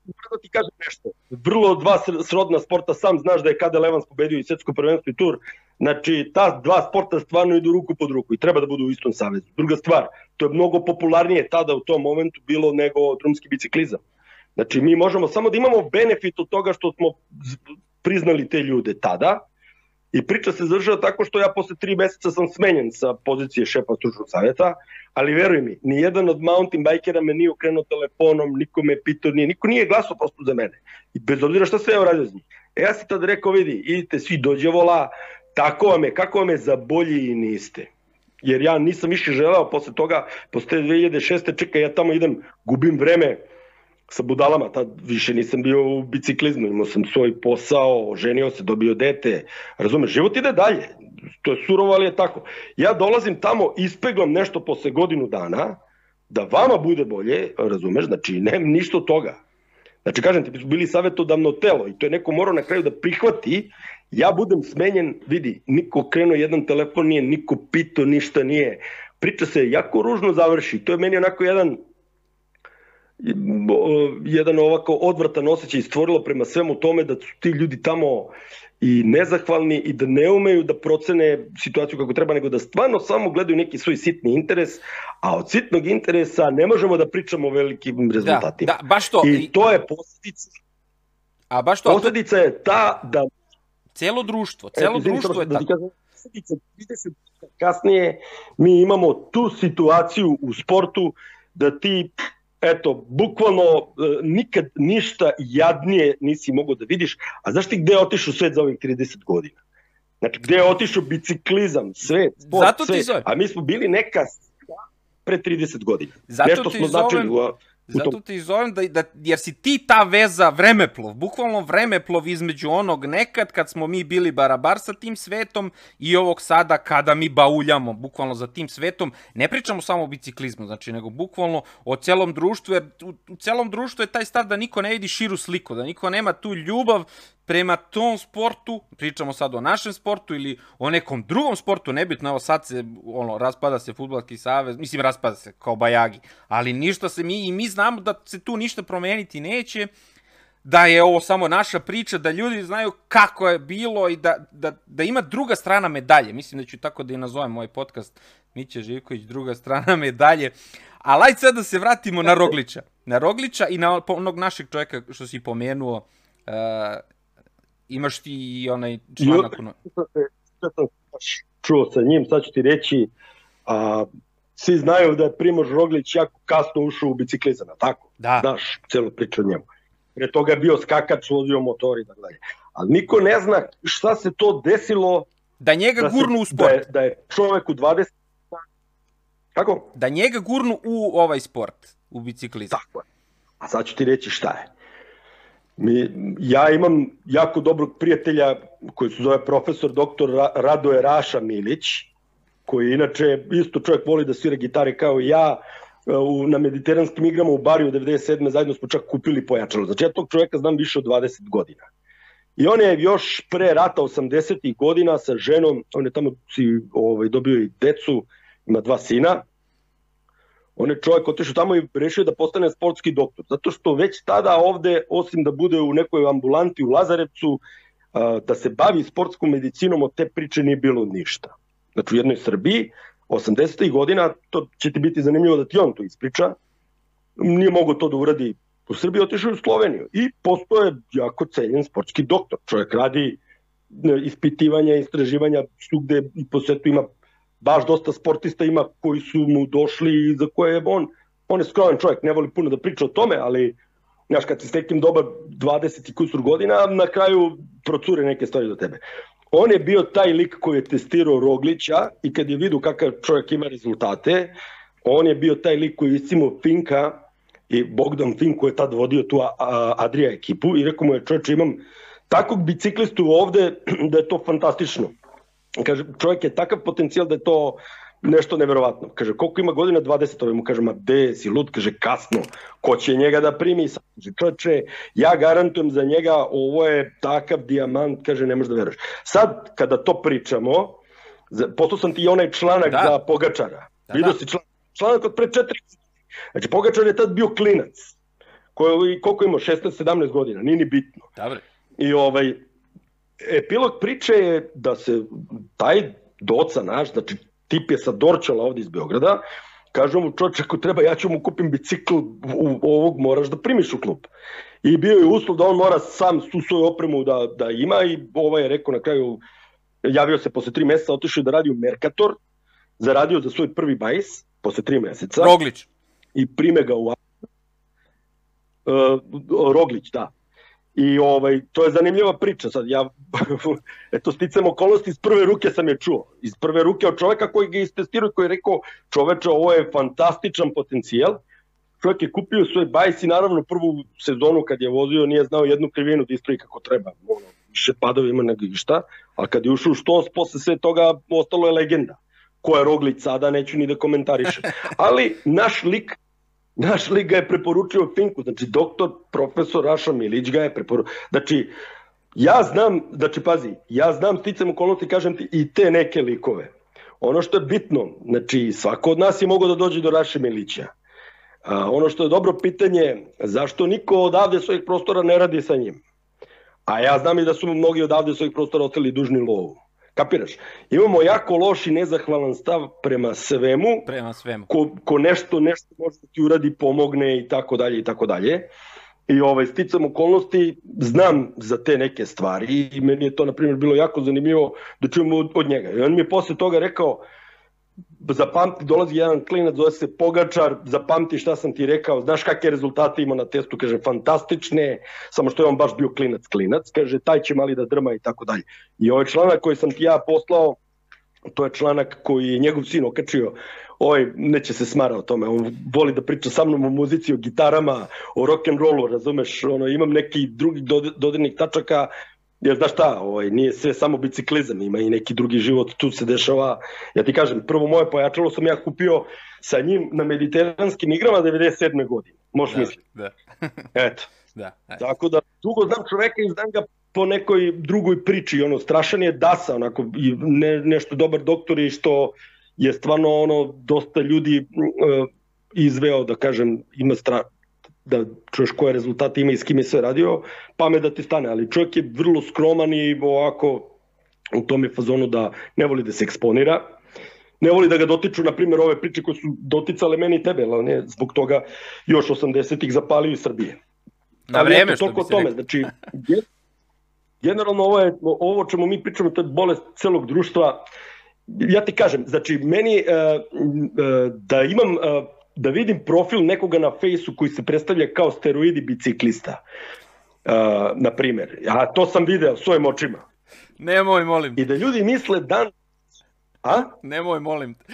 Speaker 2: da ti kažem nešto. Vrlo dva srodna sporta, sam znaš da je Kade Levans pobedio i svetsko prvenstvo i tur. Znači, ta dva sporta stvarno idu ruku pod ruku i treba da budu u istom savezu. Druga stvar, to je mnogo popularnije tada u tom momentu bilo nego drumski biciklizam. Znači, mi možemo samo da imamo benefit od toga što smo priznali te ljude tada I priča se završava tako što ja posle tri meseca sam smenjen sa pozicije šefa stručnog savjeta, ali veruj mi, ni jedan od mountain bikera me nije okrenuo telefonom, niko me pitao, nije, niko nije glasao prosto za mene. I bez obzira šta sve je uradio za njih. E ja sam tad rekao, vidi, idite svi dođe vola, tako vam je, kako vam je za bolji i niste jer ja nisam više želeo posle toga, posle 2006. čekaj, ja tamo idem, gubim vreme sa budalama, tad više nisam bio u biciklizmu, imao sam svoj posao, ženio se, dobio dete, razumeš, život ide dalje, to je surovo, ali je tako. Ja dolazim tamo, ispeglam nešto posle godinu dana, da vama bude bolje, razumeš, znači nema ništa od toga. Znači, kažem ti, smo bili savjetodavno telo i to je neko morao na kraju da prihvati Ja budem smenjen, vidi, niko krenuo jedan telefon nije, niko pito, ništa nije. Priča se jako ružno završi. To je meni onako jedan jedan ovako odvratan osjećaj stvorilo prema svemu tome da su ti ljudi tamo i nezahvalni i da ne umeju da procene situaciju kako treba, nego da stvarno samo gledaju neki svoj sitni interes, a od sitnog interesa ne možemo da pričamo o velikim da, rezultatima.
Speaker 1: Da, da, baš to.
Speaker 2: I to je posledica.
Speaker 1: A baš to.
Speaker 2: Posledica je ta da
Speaker 1: Celo društvo, celo e, društvo je da tako.
Speaker 2: 30 kasnije mi imamo tu situaciju u sportu da ti eto, bukvalno e, nikad ništa jadnije nisi mogao da vidiš. A znaš ti gde je otišao svet za ovih 30 godina? Znači, gde je otišao biciklizam, svet, sport, Zato svet. Zove. A mi smo bili neka pre 30 godina.
Speaker 1: Zato Nešto smo značili u, Zato te i zovem da, da, jer si ti ta veza vremeplov, bukvalno vremeplov između onog nekad kad smo mi bili barabar sa tim svetom i ovog sada kada mi bauljamo bukvalno za tim svetom. Ne pričamo samo o biciklizmu, znači, nego bukvalno o celom društvu, jer u, u celom društvu je taj stav da niko ne vidi širu sliku, da niko nema tu ljubav prema tom sportu, pričamo sad o našem sportu ili o nekom drugom sportu, nebitno, evo sad se, ono, raspada se futbalski savez, mislim, raspada se kao bajagi, ali ništa se mi, i mi znamo da se tu ništa promeniti neće, da je ovo samo naša priča, da ljudi znaju kako je bilo i da, da, da ima druga strana medalje. Mislim da ću tako da i nazovem moj podcast Mića Živković, druga strana medalje. Ali ajde sad da se vratimo na Roglića. Na Roglića i na onog našeg čovjeka što si pomenuo, uh, imaš ti i onaj članak.
Speaker 2: Sam čuo sa njim, sad ću ti reći, a, svi znaju da je Primož Roglić jako kasno ušao u biciklizam, tako?
Speaker 1: Da.
Speaker 2: Znaš celu priču o njemu. Pre toga je bio skakač, vozio motor i tako dalje. Ali niko ne zna šta se to desilo
Speaker 1: da njega da gurnu u sport.
Speaker 2: Da je, da je čovek u 20 Kako?
Speaker 1: Da njega gurnu u ovaj sport, u biciklizam.
Speaker 2: Tako je. A sad ću ti reći šta je. Mi, ja imam jako dobrog prijatelja koji se zove profesor doktor Radoje Raša Milić, koji inače isto čovjek voli da svira gitare kao ja, u, na mediteranskim igrama u Bariju 97. zajedno smo čak kupili pojačalo. Znači ja tog čovjeka znam više od 20 godina. I on je još pre rata 80. godina sa ženom, on je tamo si, ovaj, dobio i decu, ima dva sina, on je čovjek otišao tamo i rešio da postane sportski doktor. Zato što već tada ovde, osim da bude u nekoj ambulanti u Lazarevcu, da se bavi sportskom medicinom, od te priče nije bilo ništa. Znači u jednoj Srbiji, 80. godina, to će ti biti zanimljivo da ti on to ispriča, nije mogo to da uradi u Srbiji, otišao u Sloveniju i postoje jako cenjen sportski doktor. Čovjek radi e, ispitivanja, istraživanja, svugde i po svetu ima baš dosta sportista ima koji su mu došli i za koje je on, on je skrovan čovjek, ne voli puno da priča o tome, ali znaš, kad si stekim dobar 20 i kusur godina, na kraju procure neke stvari do tebe. On je bio taj lik koji je testirao Roglića i kad je vidio kakav čovjek ima rezultate, on je bio taj lik koji je iscimo Finka i Bogdan Fink koji je tad vodio tu Adria ekipu i rekao mu je čovječ imam takvog biciklistu ovde da je to fantastično Kaže, čovjek je takav potencijal da je to nešto neverovatno. Kaže, koliko ima godina? 20. Ove mu kaže, ma de si lud, kaže, kasno. Ko će njega da primi? Kaže, čovječe, ja garantujem za njega, ovo je takav dijamant, kaže, ne možeš da veruješ. Sad, kada to pričamo, poslao sam ti i onaj članak da. za Pogačara. Da, Vidio da. si članak, članak od pre četiri. Znači, Pogačar je tad bio klinac. Koji, koliko ima? 16-17 godina, nije ni bitno.
Speaker 1: Dobre.
Speaker 2: I ovaj, epilog priče je da se taj doca naš, znači tip je sa Dorčala ovde iz Beograda, kažu mu čoče ako treba ja ću mu kupim bicikl u, ovog moraš da primiš u klub. I bio je uslov da on mora sam su svoju opremu da, da ima i ovaj je rekao na kraju javio se posle tri meseca, otišao da radi u Mercator, zaradio za svoj prvi bajs, posle tri meseca.
Speaker 1: Roglić.
Speaker 2: I prime ga u uh, Roglić, da. I ovaj, to je zanimljiva priča sad. Ja, eto, sticam okolnosti, iz prve ruke sam je čuo. Iz prve ruke od čoveka koji ga istestirao koji je rekao, čoveče, ovo je fantastičan potencijal. Čovjek je kupio svoj bajs i naravno prvu sezonu kad je vozio nije znao jednu krivinu da ispravi kako treba. Ono, više padova ima nego išta, ali kad je ušao u štos, posle sve toga ostalo je legenda. Ko je Roglić sada, neću ni da komentarišem. Ali naš lik Naš lik ga je preporučio Finku, znači doktor, profesor Raša Milić ga je preporučio. Znači, ja znam, znači pazi, ja znam sticam okolnosti, kažem ti, i te neke likove. Ono što je bitno, znači svako od nas je mogao da dođe do Raše Milića. A, ono što je dobro pitanje, zašto niko odavde svojih prostora ne radi sa njim? A ja znam i da su mnogi odavde svojih prostora ostali dužni lovu. Kapiraš? Imamo jako loš i nezahvalan stav prema svemu.
Speaker 1: Prema svemu.
Speaker 2: Ko, ko nešto, nešto može da ti uradi, pomogne i tako dalje i tako dalje. I ovaj, sticam okolnosti, znam za te neke stvari i meni je to, na primjer, bilo jako zanimljivo da čujem od, od njega. I on mi je posle toga rekao, zapamti, dolazi jedan klinac, zove se Pogačar, zapamti šta sam ti rekao, znaš kakve rezultate ima na testu, kaže, fantastične, samo što je on baš bio klinac, klinac, kaže, taj će mali da drma i tako dalje. I ovaj članak koji sam ti ja poslao, to je članak koji je njegov sin okačio, ovaj neće se smara o tome, on voli da priča sa mnom o muzici, o gitarama, o rock and rollu, razumeš, ono, imam neki drugi dodirnih tačaka jer znaš šta, ovaj, nije sve samo biciklizam, ima i neki drugi život, tu se dešava. Ja ti kažem, prvo moje pojačalo sam ja kupio sa njim na mediteranskim igrama 97. godine. Možeš
Speaker 1: da,
Speaker 2: misliti.
Speaker 1: Da.
Speaker 2: Eto.
Speaker 1: Da, ajde.
Speaker 2: Tako da, dugo znam čoveka i znam ga po nekoj drugoj priči, ono, strašan je dasa, onako, i ne, nešto dobar doktor i što je stvarno, ono, dosta ljudi uh, izveo, da kažem, ima stra, da čuješ koje rezultate ima i s kim je sve radio, pa me da ti stane, ali čovjek je vrlo skroman i ovako u tom je fazonu da ne voli da se eksponira, ne voli da ga dotiču, na primjer, ove priče koje su doticale meni i tebe, ali ne, zbog toga još 80-ih zapalio iz Srbije.
Speaker 1: Na vreme što bi se
Speaker 2: tome, znači, generalno ovo, je, ovo čemu mi pričamo, to je bolest celog društva, ja ti kažem, znači, meni uh, uh, da imam uh, da vidim profil nekoga na fejsu koji se predstavlja kao steroidi biciklista. Uh, na primer. Ja to sam video svojim očima.
Speaker 1: Nemoj, molim.
Speaker 2: I da ljudi misle dan... A?
Speaker 1: Nemoj, molim.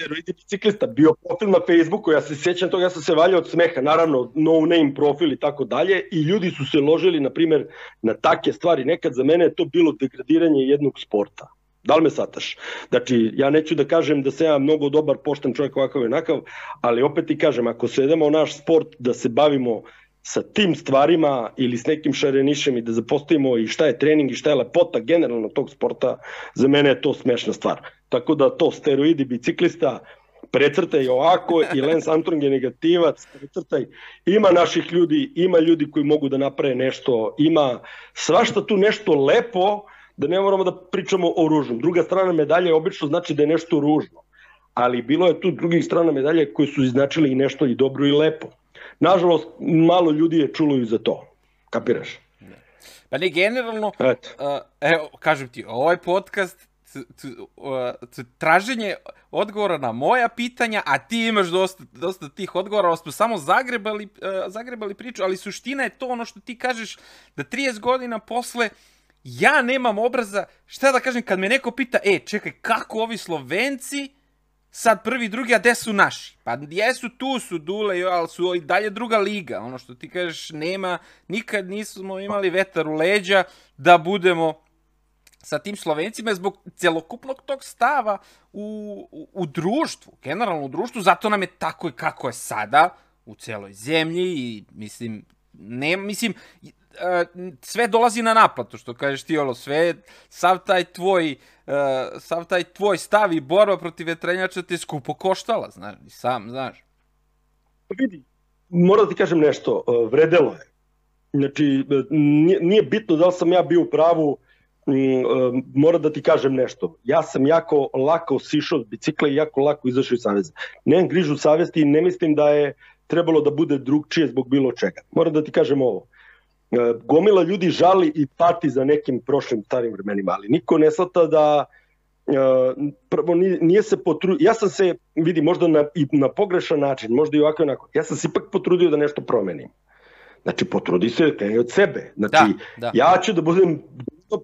Speaker 2: steroidi biciklista, bio profil na Facebooku, ja se sjećam toga, ja sam se valjao od smeha, naravno no name profil i tako dalje i ljudi su se ložili, na primer, na take stvari. Nekad za mene je to bilo degradiranje jednog sporta. Da li me sataš? Znači, ja neću da kažem da se ja mnogo dobar, pošten čovjek ovakav i onakav, ali opet ti kažem, ako se idemo u naš sport da se bavimo sa tim stvarima ili s nekim šarenišem i da zapostavimo i šta je trening i šta je lepota generalno tog sporta, za mene je to smešna stvar. Tako da to steroidi biciklista, precrtaj ovako i Lance Armstrong je negativac, precrtaj. Ima naših ljudi, ima ljudi koji mogu da naprave nešto, ima svašta tu nešto lepo, da ne moramo da pričamo o ružnom. Druga strana medalje obično znači da je nešto ružno, ali bilo je tu drugih strana medalje koje su značili i nešto i dobro i lepo. Nažalost, malo ljudi je čulo i za to. Kapiraš?
Speaker 1: Pa ne, generalno, Eto. Uh, evo, kažem ti, ovaj podcast traženje odgovora na moja pitanja, a ti imaš dosta, dosta tih odgovora, smo samo zagrebali, zagrebali priču, ali suština je to ono što ti kažeš, da 30 godina posle uh, ja nemam obraza, šta da kažem, kad me neko pita, e, čekaj, kako ovi Slovenci, sad prvi, drugi, a gde su naši? Pa jesu, tu su Dule, ali su i dalje druga liga. Ono što ti kažeš, nema, nikad nismo imali vetar u leđa da budemo sa tim Slovencima zbog celokupnog tog stava u, u, u društvu, generalno u društvu, zato nam je tako i kako je sada u celoj zemlji i mislim, ne, mislim, E, sve dolazi na naplatu, što kažeš ti, ono, sve, sav taj tvoj, uh, sav taj tvoj stav i borba protiv vetrenjača te skupo koštala, znaš, i sam, znaš.
Speaker 2: Pa vidi, moram da ti kažem nešto, uh, vredelo je. Znači, nije, nije bitno da li sam ja bio u pravu, um, moram da ti kažem nešto. Ja sam jako lako sišao od bicikla i jako lako izašao iz saveza. Nemam grižu savesti i ne mislim da je trebalo da bude drugčije zbog bilo čega. Moram da ti kažem ovo gomila ljudi žali i pati za nekim prošlim starim vremenima, ali niko ne shvata da prvo nije se potrudio, ja sam se, vidi, možda na, i na pogrešan način, možda i ovako onako, ja sam se ipak potrudio da nešto promenim. Znači, potrudi se kreni od sebe. Znači, da, da. ja ću da budem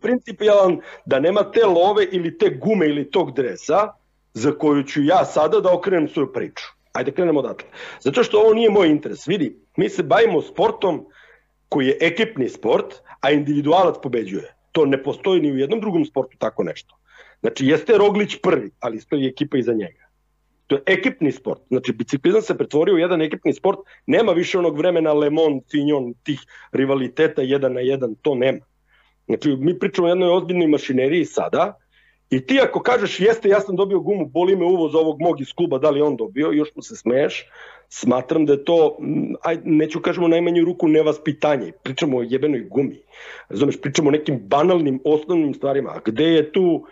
Speaker 2: principijalan da nema te love ili te gume ili tog dresa za koju ću ja sada da okrenem svoju priču. Ajde krenemo odatle. Zato što ovo nije moj interes. Vidi, mi se bavimo sportom koji je ekipni sport, a individualac pobeđuje. To ne postoji ni u jednom drugom sportu tako nešto. Znači, jeste Roglić prvi, ali stoji ekipa iza njega. To je ekipni sport. Znači, biciklizam se pretvorio u jedan ekipni sport. Nema više onog vremena Le Mans, Fignon, tih rivaliteta jedan na jedan. To nema. Znači, mi pričamo o jednoj ozbiljnoj mašineriji sada, I ti ako kažeš jeste, ja sam dobio gumu, boli me uvoz ovog mog iz kluba, da li on dobio, još mu se smeješ, smatram da je to, aj, neću kažemo najmanju ruku nevaspitanje, pričamo o jebenoj gumi, razumeš, pričamo o nekim banalnim, osnovnim stvarima, a gde je tu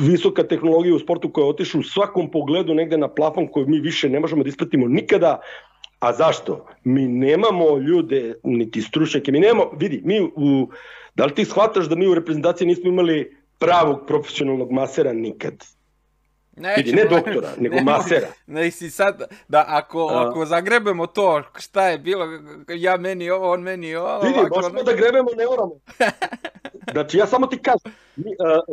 Speaker 2: visoka tehnologija u sportu koja otišu u svakom pogledu negde na plafon koju mi više ne možemo da ispratimo nikada, a zašto? Mi nemamo ljude, niti stručnjake, mi nemamo, vidi, mi u, da li ti shvataš da mi u reprezentaciji nismo imali pravog profesionalnog masera nikad. Ne, Vidi, ne doktora, nego ne, masera.
Speaker 1: Ne, si sad, da ako, A, ako zagrebemo to, šta je bilo, ja meni ovo, on meni ovo.
Speaker 2: Vidi, ovako, možemo da grebemo, ne moramo. Znači, ja samo ti kažem,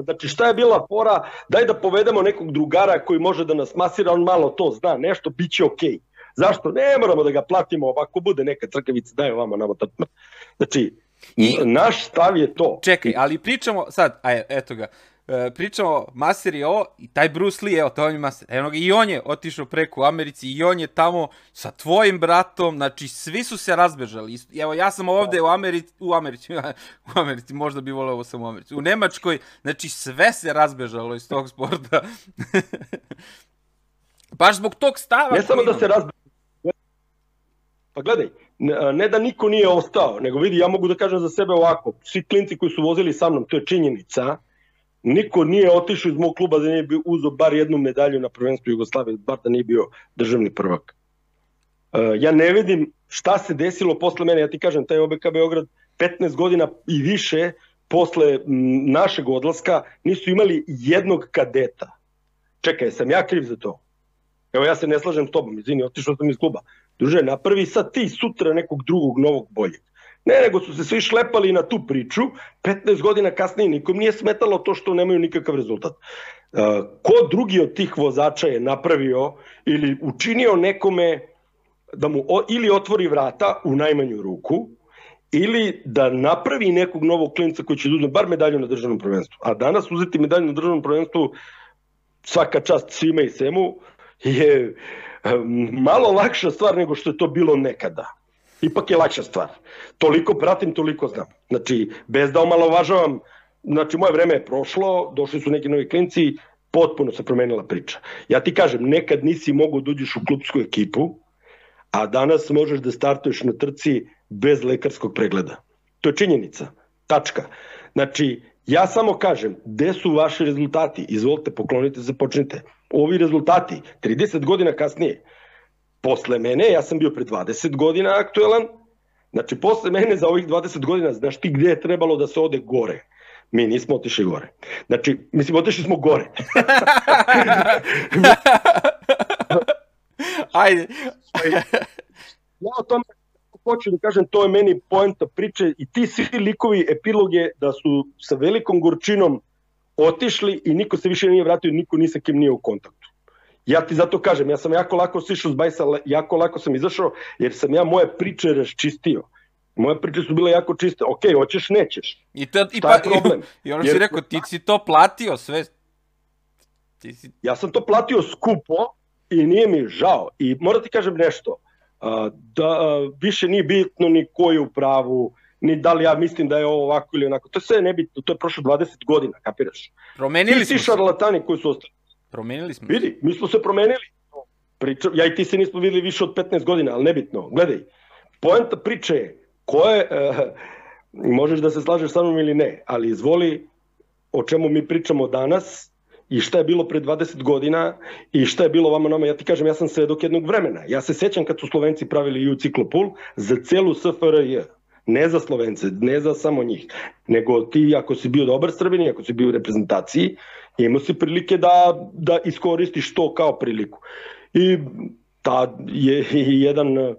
Speaker 2: znači šta je bila fora, daj da povedemo nekog drugara koji može da nas masira, on malo to zna, nešto, bit će okej. Okay. Zašto? Ne moramo da ga platimo, ovako bude neka crkavica, daj ovamo nama. Znači, I naš stav je to.
Speaker 1: Čekaj, ali pričamo sad, aj, eto ga, e, pričamo Maser je ovo i taj Bruce Lee, evo to on je Maser, evo ga i on je otišao preko u Americi i on je tamo sa tvojim bratom, znači svi su se razbežali. Evo ja sam ovde u Americi, u Americi, u Americi, možda bi voleo ovo sam u Americi, u Nemačkoj, znači sve se razbežalo iz tog sporta. Baš zbog tog stava.
Speaker 2: Ne samo da se razbežalo. Pa gledaj, ne da niko nije ostao, nego vidi, ja mogu da kažem za sebe ovako, svi klinci koji su vozili sa mnom, to je činjenica, niko nije otišao iz mog kluba da nije bio uzo bar jednu medalju na prvenstvu Jugoslavije, bar da nije bio državni prvak. E, ja ne vidim šta se desilo posle mene, ja ti kažem, taj OBK Beograd 15 godina i više posle našeg odlaska nisu imali jednog kadeta. Čekaj, sam ja kriv za to? Evo ja se ne slažem s tobom, izvini, otišao sam iz kluba. Druže, napravi sad ti sutra nekog drugog, novog, boljeg. Ne, nego su se svi šlepali na tu priču, 15 godina kasnije nikom nije smetalo to što nemaju nikakav rezultat. Uh, ko drugi od tih vozača je napravio ili učinio nekome da mu ili otvori vrata u najmanju ruku, ili da napravi nekog novog klinca koji će da bar medalju na državnom prvenstvu. A danas uzeti medalju na državnom prvenstvu svaka čast svima i svemu je malo lakša stvar nego što je to bilo nekada. Ipak je lakša stvar. Toliko pratim, toliko znam. Znači, bez da omalovažavam, znači moje vreme je prošlo, došli su neki novi klinci, potpuno se promenila priča. Ja ti kažem, nekad nisi mogu da uđeš u klubsku ekipu, a danas možeš da startuješ na trci bez lekarskog pregleda. To je činjenica. Tačka. Znači, ja samo kažem, gde su vaši rezultati? Izvolite, poklonite se, počnite ovi rezultati, 30 godina kasnije, posle mene, ja sam bio pre 20 godina aktuelan, znači posle mene za ovih 20 godina, znaš ti gde je trebalo da se ode gore? Mi nismo otišli gore. Znači, mislim, otišli smo gore.
Speaker 1: Ajde.
Speaker 2: ja o tome hoću da kažem, to je meni poenta priče i ti svi likovi epiloge da su sa velikom gorčinom otišli i niko se više nije vratio, niko ni sa kim nije u kontaktu. Ja ti zato kažem, ja sam jako lako sišao s bajsa, jako lako sam izašao, jer sam ja moje priče raščistio. Moje priče su bile jako čiste. Ok, hoćeš, nećeš.
Speaker 1: I, to, i, pa, problem? I, i ono jer, si rekao, ti si to platio sve.
Speaker 2: Ti si... Ja sam to platio skupo i nije mi žao. I moram ti kažem nešto. Da, više nije bitno ni ko je u pravu, ni da li ja mislim da je ovo ovako ili onako. To je sve nebitno, to je prošlo 20 godina, kapiraš?
Speaker 1: Promenili smo
Speaker 2: se. šarlatani koji su ostali.
Speaker 1: Promenili smo
Speaker 2: Vidi, mi smo se promenili. Priča, ja i ti se nismo videli više od 15 godina, ali nebitno. Gledaj, poenta priče je ko je, uh, možeš da se slažeš sa mnom ili ne, ali izvoli o čemu mi pričamo danas i šta je bilo pre 20 godina i šta je bilo vama nama. Ja ti kažem, ja sam svedok jednog vremena. Ja se sećam kad su Slovenci pravili U ciklopul za celu SFRJ ne za Slovence, ne za samo njih, nego ti ako si bio dobar Srbini, ako si bio u reprezentaciji, imao si prilike da, da iskoristiš to kao priliku. I ta je jedan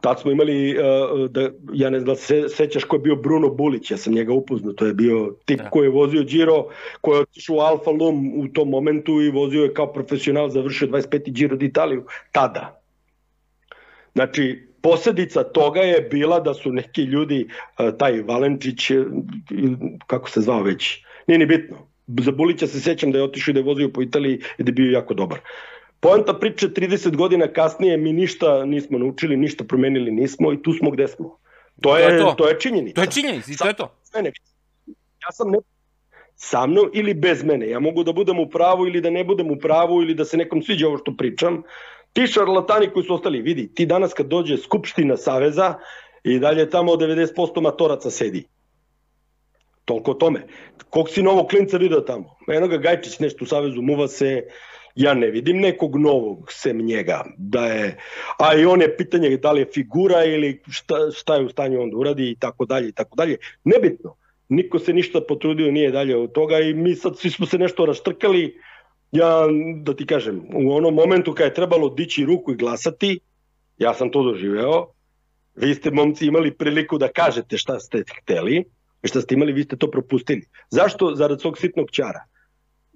Speaker 2: tad smo imali, uh, da, ja ne znam da se sećaš ko je bio Bruno Bulić, ja sam njega upoznao, to je bio tip da. koji je vozio Giro, koji je otišao u Alfa Lum u tom momentu i vozio je kao profesional, završio 25. Giro d'Italiju, tada. Znači, posljedica toga je bila da su neki ljudi, uh, taj Valenčić, kako se zvao već, nije ni bitno, za Bulića se sećam da je otišao i da je vozio po Italiji i da je bio jako dobar. Poenta priče 30 godina kasnije mi ništa nismo naučili, ništa promenili nismo i tu smo gde smo. To je, to je, to. To je činjenica.
Speaker 1: To je činjenica i to je to.
Speaker 2: Mene, ja sam ne, sa mnom ili bez mene. Ja mogu da budem u pravu ili da ne budem u pravu ili da se nekom sviđa ovo što pričam. Ti šarlatani koji su ostali, vidi, ti danas kad dođe Skupština Saveza i dalje tamo 90% matoraca sedi. Toliko o tome. Kog si novog klinca video tamo? Eno ga Gajčić nešto u Savezu, muva se, ja ne vidim nekog novog sem njega. Da je, a i on je pitanje da li je figura ili šta, šta je u stanju on da uradi i tako dalje i tako dalje. Nebitno. Niko se ništa potrudio nije dalje od toga i mi sad svi smo se nešto raštrkali. Ja, da ti kažem, u onom momentu kad je trebalo dići ruku i glasati, ja sam to doživeo, vi ste momci imali priliku da kažete šta ste hteli, šta ste imali, vi ste to propustili. Zašto? Zarad svog sitnog ćara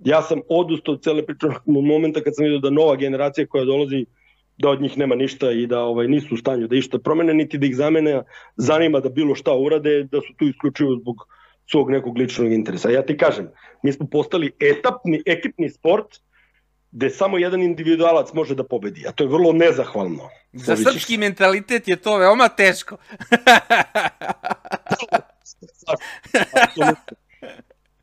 Speaker 2: ja sam odustao od cele priče momenta kad sam vidio da nova generacija koja dolazi da od njih nema ništa i da ovaj nisu u stanju da išta promene, niti da ih zamene zanima da bilo šta urade, da su tu isključivo zbog svog nekog ličnog interesa. Ja ti kažem, mi smo postali etapni, ekipni sport gde samo jedan individualac može da pobedi, a to je vrlo nezahvalno.
Speaker 1: Za srpski mentalitet je to veoma teško.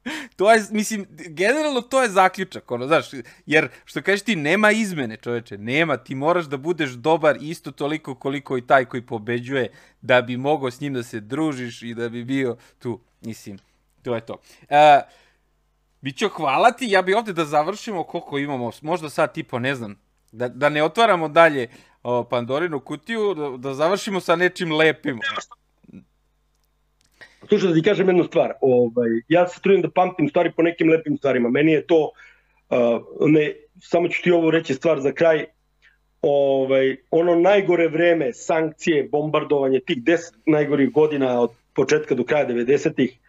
Speaker 1: to je, mislim, generalno to je zaključak, ono, znaš, jer, što kažeš ti, nema izmene, čoveče, nema, ti moraš da budeš dobar isto toliko koliko i taj koji pobeđuje, da bi mogao s njim da se družiš i da bi bio tu, mislim, to je to. Uh, Bićo, hvala ti, ja bi ovde da završimo koliko imamo, možda sad tipa, ne znam, da, da ne otvaramo dalje o, Pandorinu kutiju, da, da završimo sa nečim lepim.
Speaker 2: Slušaj, da ti kažem jednu stvar. Ovaj, ja se trudim da pamtim stvari po nekim lepim stvarima. Meni je to, uh, ne, samo ću ti ovo reći stvar za kraj, ovaj, ono najgore vreme, sankcije, bombardovanje, tih 10 najgorih godina od početka do kraja 90-ih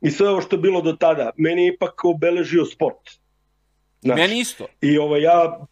Speaker 2: i sve ovo što je bilo do tada, meni je ipak obeležio sport.
Speaker 1: Znači, meni isto.
Speaker 2: I ovaj, ja,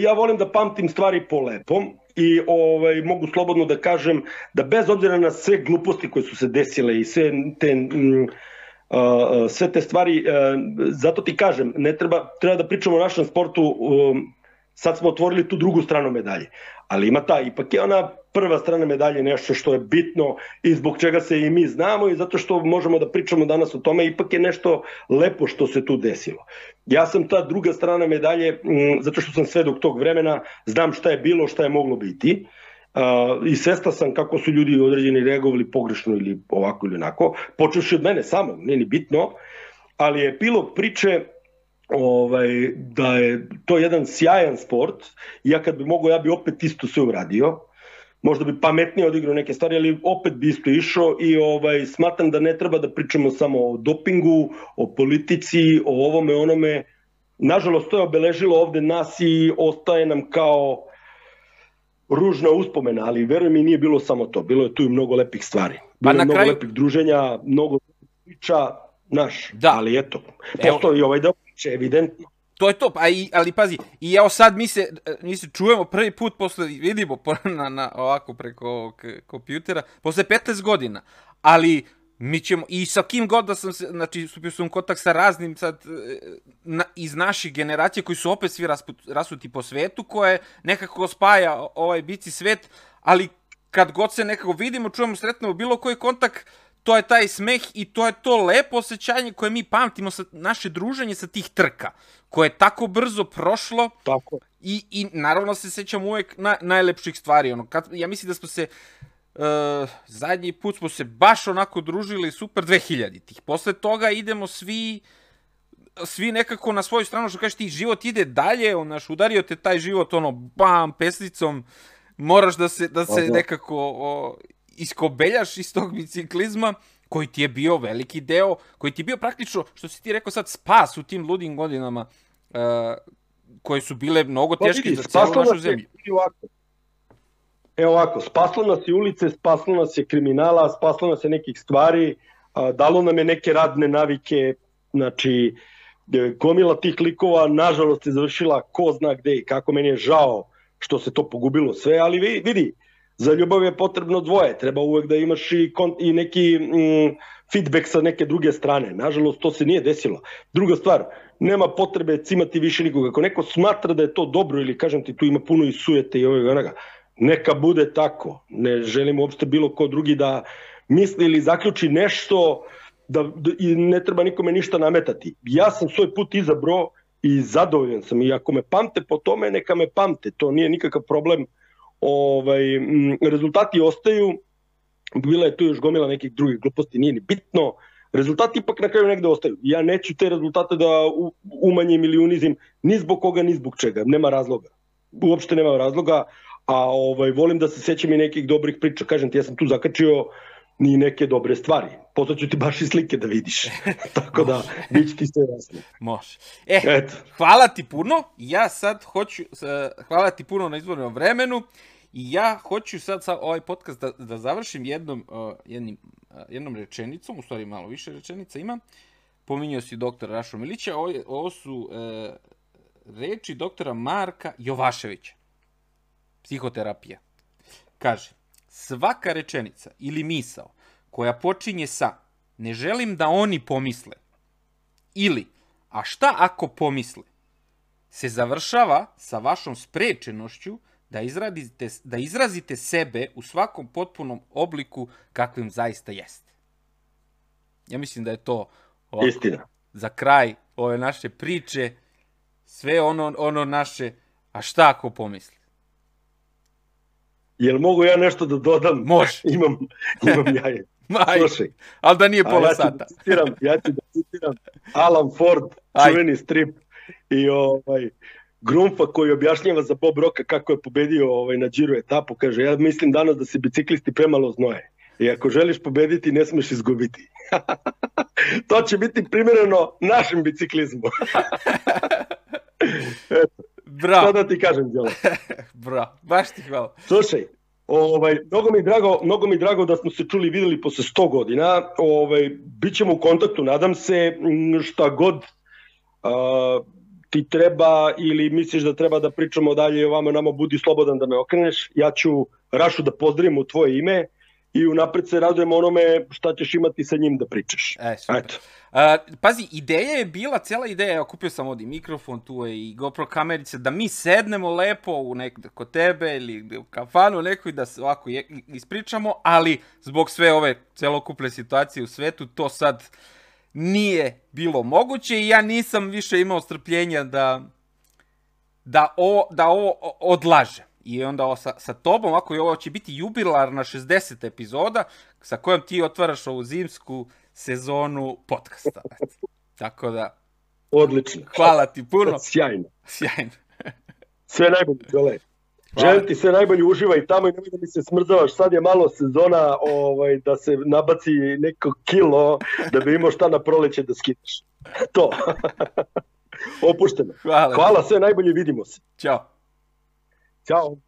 Speaker 2: ja volim da pamtim stvari po lepom i ovaj, mogu slobodno da kažem da bez obzira na sve gluposti koje su se desile i sve te mm, uh, sve te stvari, uh, zato ti kažem, ne treba, treba da pričamo o našem sportu, um, sad smo otvorili tu drugu stranu medalje, ali ima ta, ipak je ona prva strana medalje nešto što je bitno i zbog čega se i mi znamo i zato što možemo da pričamo danas o tome, ipak je nešto lepo što se tu desilo. Ja sam ta druga strana medalje, mm, zato što sam svedok tog vremena, znam šta je bilo, šta je moglo biti, i svesta sam kako su ljudi određeni reagovali pogrešno ili ovako ili onako, počevši od mene samo, nije ni bitno, ali je epilog priče ovaj, da je to jedan sjajan sport. Ja kad bi mogao ja bi opet isto sve uradio možda bi pametnije odigrao neke stvari, ali opet bi isto išao i ovaj smatram da ne treba da pričamo samo o dopingu, o politici, o ovome, onome. Nažalost, to je obeležilo ovde nas i ostaje nam kao ružna uspomena, ali verujem mi nije bilo samo to. Bilo je tu i mnogo lepih stvari. Bilo pa na mnogo kraju... lepih druženja, mnogo priča, naš, da. ali eto, postoji ovaj deo priče, evidentno.
Speaker 1: To je to, pa i, ali pazi, i evo sad mi se, mi se čujemo prvi put posle, vidimo na, na, ovako preko kompjutera, posle 15 godina, ali mi ćemo, i sa kim god da sam se, znači, stupio sam u kontakt sa raznim sad, e, na, iz naših generacija koji su opet svi rasput, rasuti po svetu, koje nekako spaja ovaj bici svet, ali kad god se nekako vidimo, čujemo, sretnemo bilo koji kontakt, to je taj smeh i to je to lepo osjećanje koje mi pamtimo sa naše druženje sa tih trka, koje je tako brzo prošlo.
Speaker 2: Tako.
Speaker 1: I, i naravno se sećam uvek na, najlepših stvari. Ono, kad, ja mislim da smo se uh, zadnji put smo se baš onako družili super 2000-ih. Posle toga idemo svi svi nekako na svoju stranu, što kažeš ti, život ide dalje, on naš udario te taj život, ono, bam, peslicom, moraš da se, da se nekako o, iskobeljaš iz tog biciklizma koji ti je bio veliki deo, koji ti je bio praktično, što si ti rekao sad, spas u tim ludim godinama uh, koje su bile mnogo
Speaker 2: Pa
Speaker 1: teške
Speaker 2: vidi,
Speaker 1: za
Speaker 2: spaslo
Speaker 1: našu zemlju.
Speaker 2: ovako. Evo ovako, spaslo nas je ulice, spaslo nas je kriminala, spaslo nas je nekih stvari, a, dalo nam je neke radne navike, znači e, gomila tih likova nažalost je završila ko zna gde i kako meni je žao što se to pogubilo sve, ali vi- vidi, za ljubav je potrebno dvoje, treba uvek da imaš i, kon, i neki mm, feedback sa neke druge strane. Nažalost, to se nije desilo. Druga stvar, nema potrebe cimati više nikoga. Ako neko smatra da je to dobro ili kažem ti tu ima puno i sujete i ovog i onoga, neka bude tako. Ne želim uopšte bilo ko drugi da misli ili zaključi nešto da, da i ne treba nikome ništa nametati. Ja sam svoj put izabro i zadovoljan sam i ako me pamte po tome, neka me pamte. To nije nikakav problem. Ovaj, rezultati ostaju, bila je tu još gomila nekih drugih gluposti, nije ni bitno. Rezultati ipak na kraju negde ostaju. Ja neću te rezultate da umanjim ili unizim ni zbog koga, ni zbog čega. Nema razloga. Uopšte nema razloga, a ovaj volim da se sećam i nekih dobrih priča. Kažem ti, ja sam tu zakačio ni neke dobre stvari. Poslaću ti baš i slike da vidiš. Tako da, bit će ti sve jasno.
Speaker 1: Može. E,
Speaker 2: Eto.
Speaker 1: hvala ti puno. Ja sad hoću, e, hvala ti puno na izbornom vremenu. I ja hoću sad sa ovaj podcast da, da završim jednom, uh, jednim, uh, jednom rečenicom, u stvari malo više rečenica ima. Pominjao si doktora Rašo Milića, ovo, je- ovo su uh, reči doktora Marka Jovaševića, psihoterapija. Kaže, svaka rečenica ili misao koja počinje sa ne želim da oni pomisle ili a šta ako pomisle se završava sa vašom sprečenošću da izradite, da izrazite sebe u svakom potpunom obliku kakvim zaista jeste. Ja mislim da je to ovako,
Speaker 2: Istina.
Speaker 1: za kraj ove naše priče sve ono, ono naše, a šta ako pomisli?
Speaker 2: Jel mogu ja nešto da dodam?
Speaker 1: Može.
Speaker 2: imam, imam jaje.
Speaker 1: Maj,
Speaker 2: Slušaj,
Speaker 1: ali da nije pola
Speaker 2: ja
Speaker 1: sata.
Speaker 2: da citiram, ja ću da citiram Alan Ford,
Speaker 1: Aj.
Speaker 2: čuveni strip i ovaj Grumfa koji objašnjava za Bob Roka kako je pobedio ovaj, na Giro etapu, kaže, ja mislim danas da se biciklisti premalo znoje. I ako želiš pobediti, ne smeš izgubiti. to će biti primjereno našem biciklizmu. Eto, šta
Speaker 1: Bravo,
Speaker 2: da ti kažem, Đelo?
Speaker 1: bravo, baš ti hvala.
Speaker 2: Slušaj, ovaj, mnogo mi drago, mnogo mi drago da smo se čuli i videli posle 100 godina. Ovaj, bićemo u kontaktu, nadam se, šta god a, ti treba ili misliš da treba da pričamo dalje o vama nama, budi slobodan da me okreneš. Ja ću Rašu da pozdravim u tvoje ime i unapred se radujem onome šta ćeš imati sa njim da pričaš.
Speaker 1: E, super.
Speaker 2: Eto.
Speaker 1: A, pazi, ideja je bila, cela ideja, evo kupio sam ovdje mikrofon, tu je i GoPro kamerice, da mi sednemo lepo u nek, kod tebe ili u kafanu nekoj da se ovako je, ispričamo, ali zbog sve ove celokupne situacije u svetu, to sad nije bilo moguće i ja nisam više imao strpljenja da da, o, da ovo odlažem. I onda ovo sa, sa tobom, ako je ovo će biti jubilarna 60 epizoda, sa kojom ti otvaraš ovu zimsku sezonu podcasta. Tako da,
Speaker 2: Odlično.
Speaker 1: hvala ti puno.
Speaker 2: Sjajno.
Speaker 1: Sjajno.
Speaker 2: Sve najbolje, Đole. Želim ti sve najbolje, uživaj tamo i nemoj da mi se smrzavaš. Sad je malo sezona ovaj, da se nabaci neko kilo da bi imao šta na proleće da skidaš. To. Opušteno.
Speaker 1: Hvala.
Speaker 2: Hvala, sve najbolje, vidimo se.
Speaker 1: Ćao.
Speaker 2: Ćao.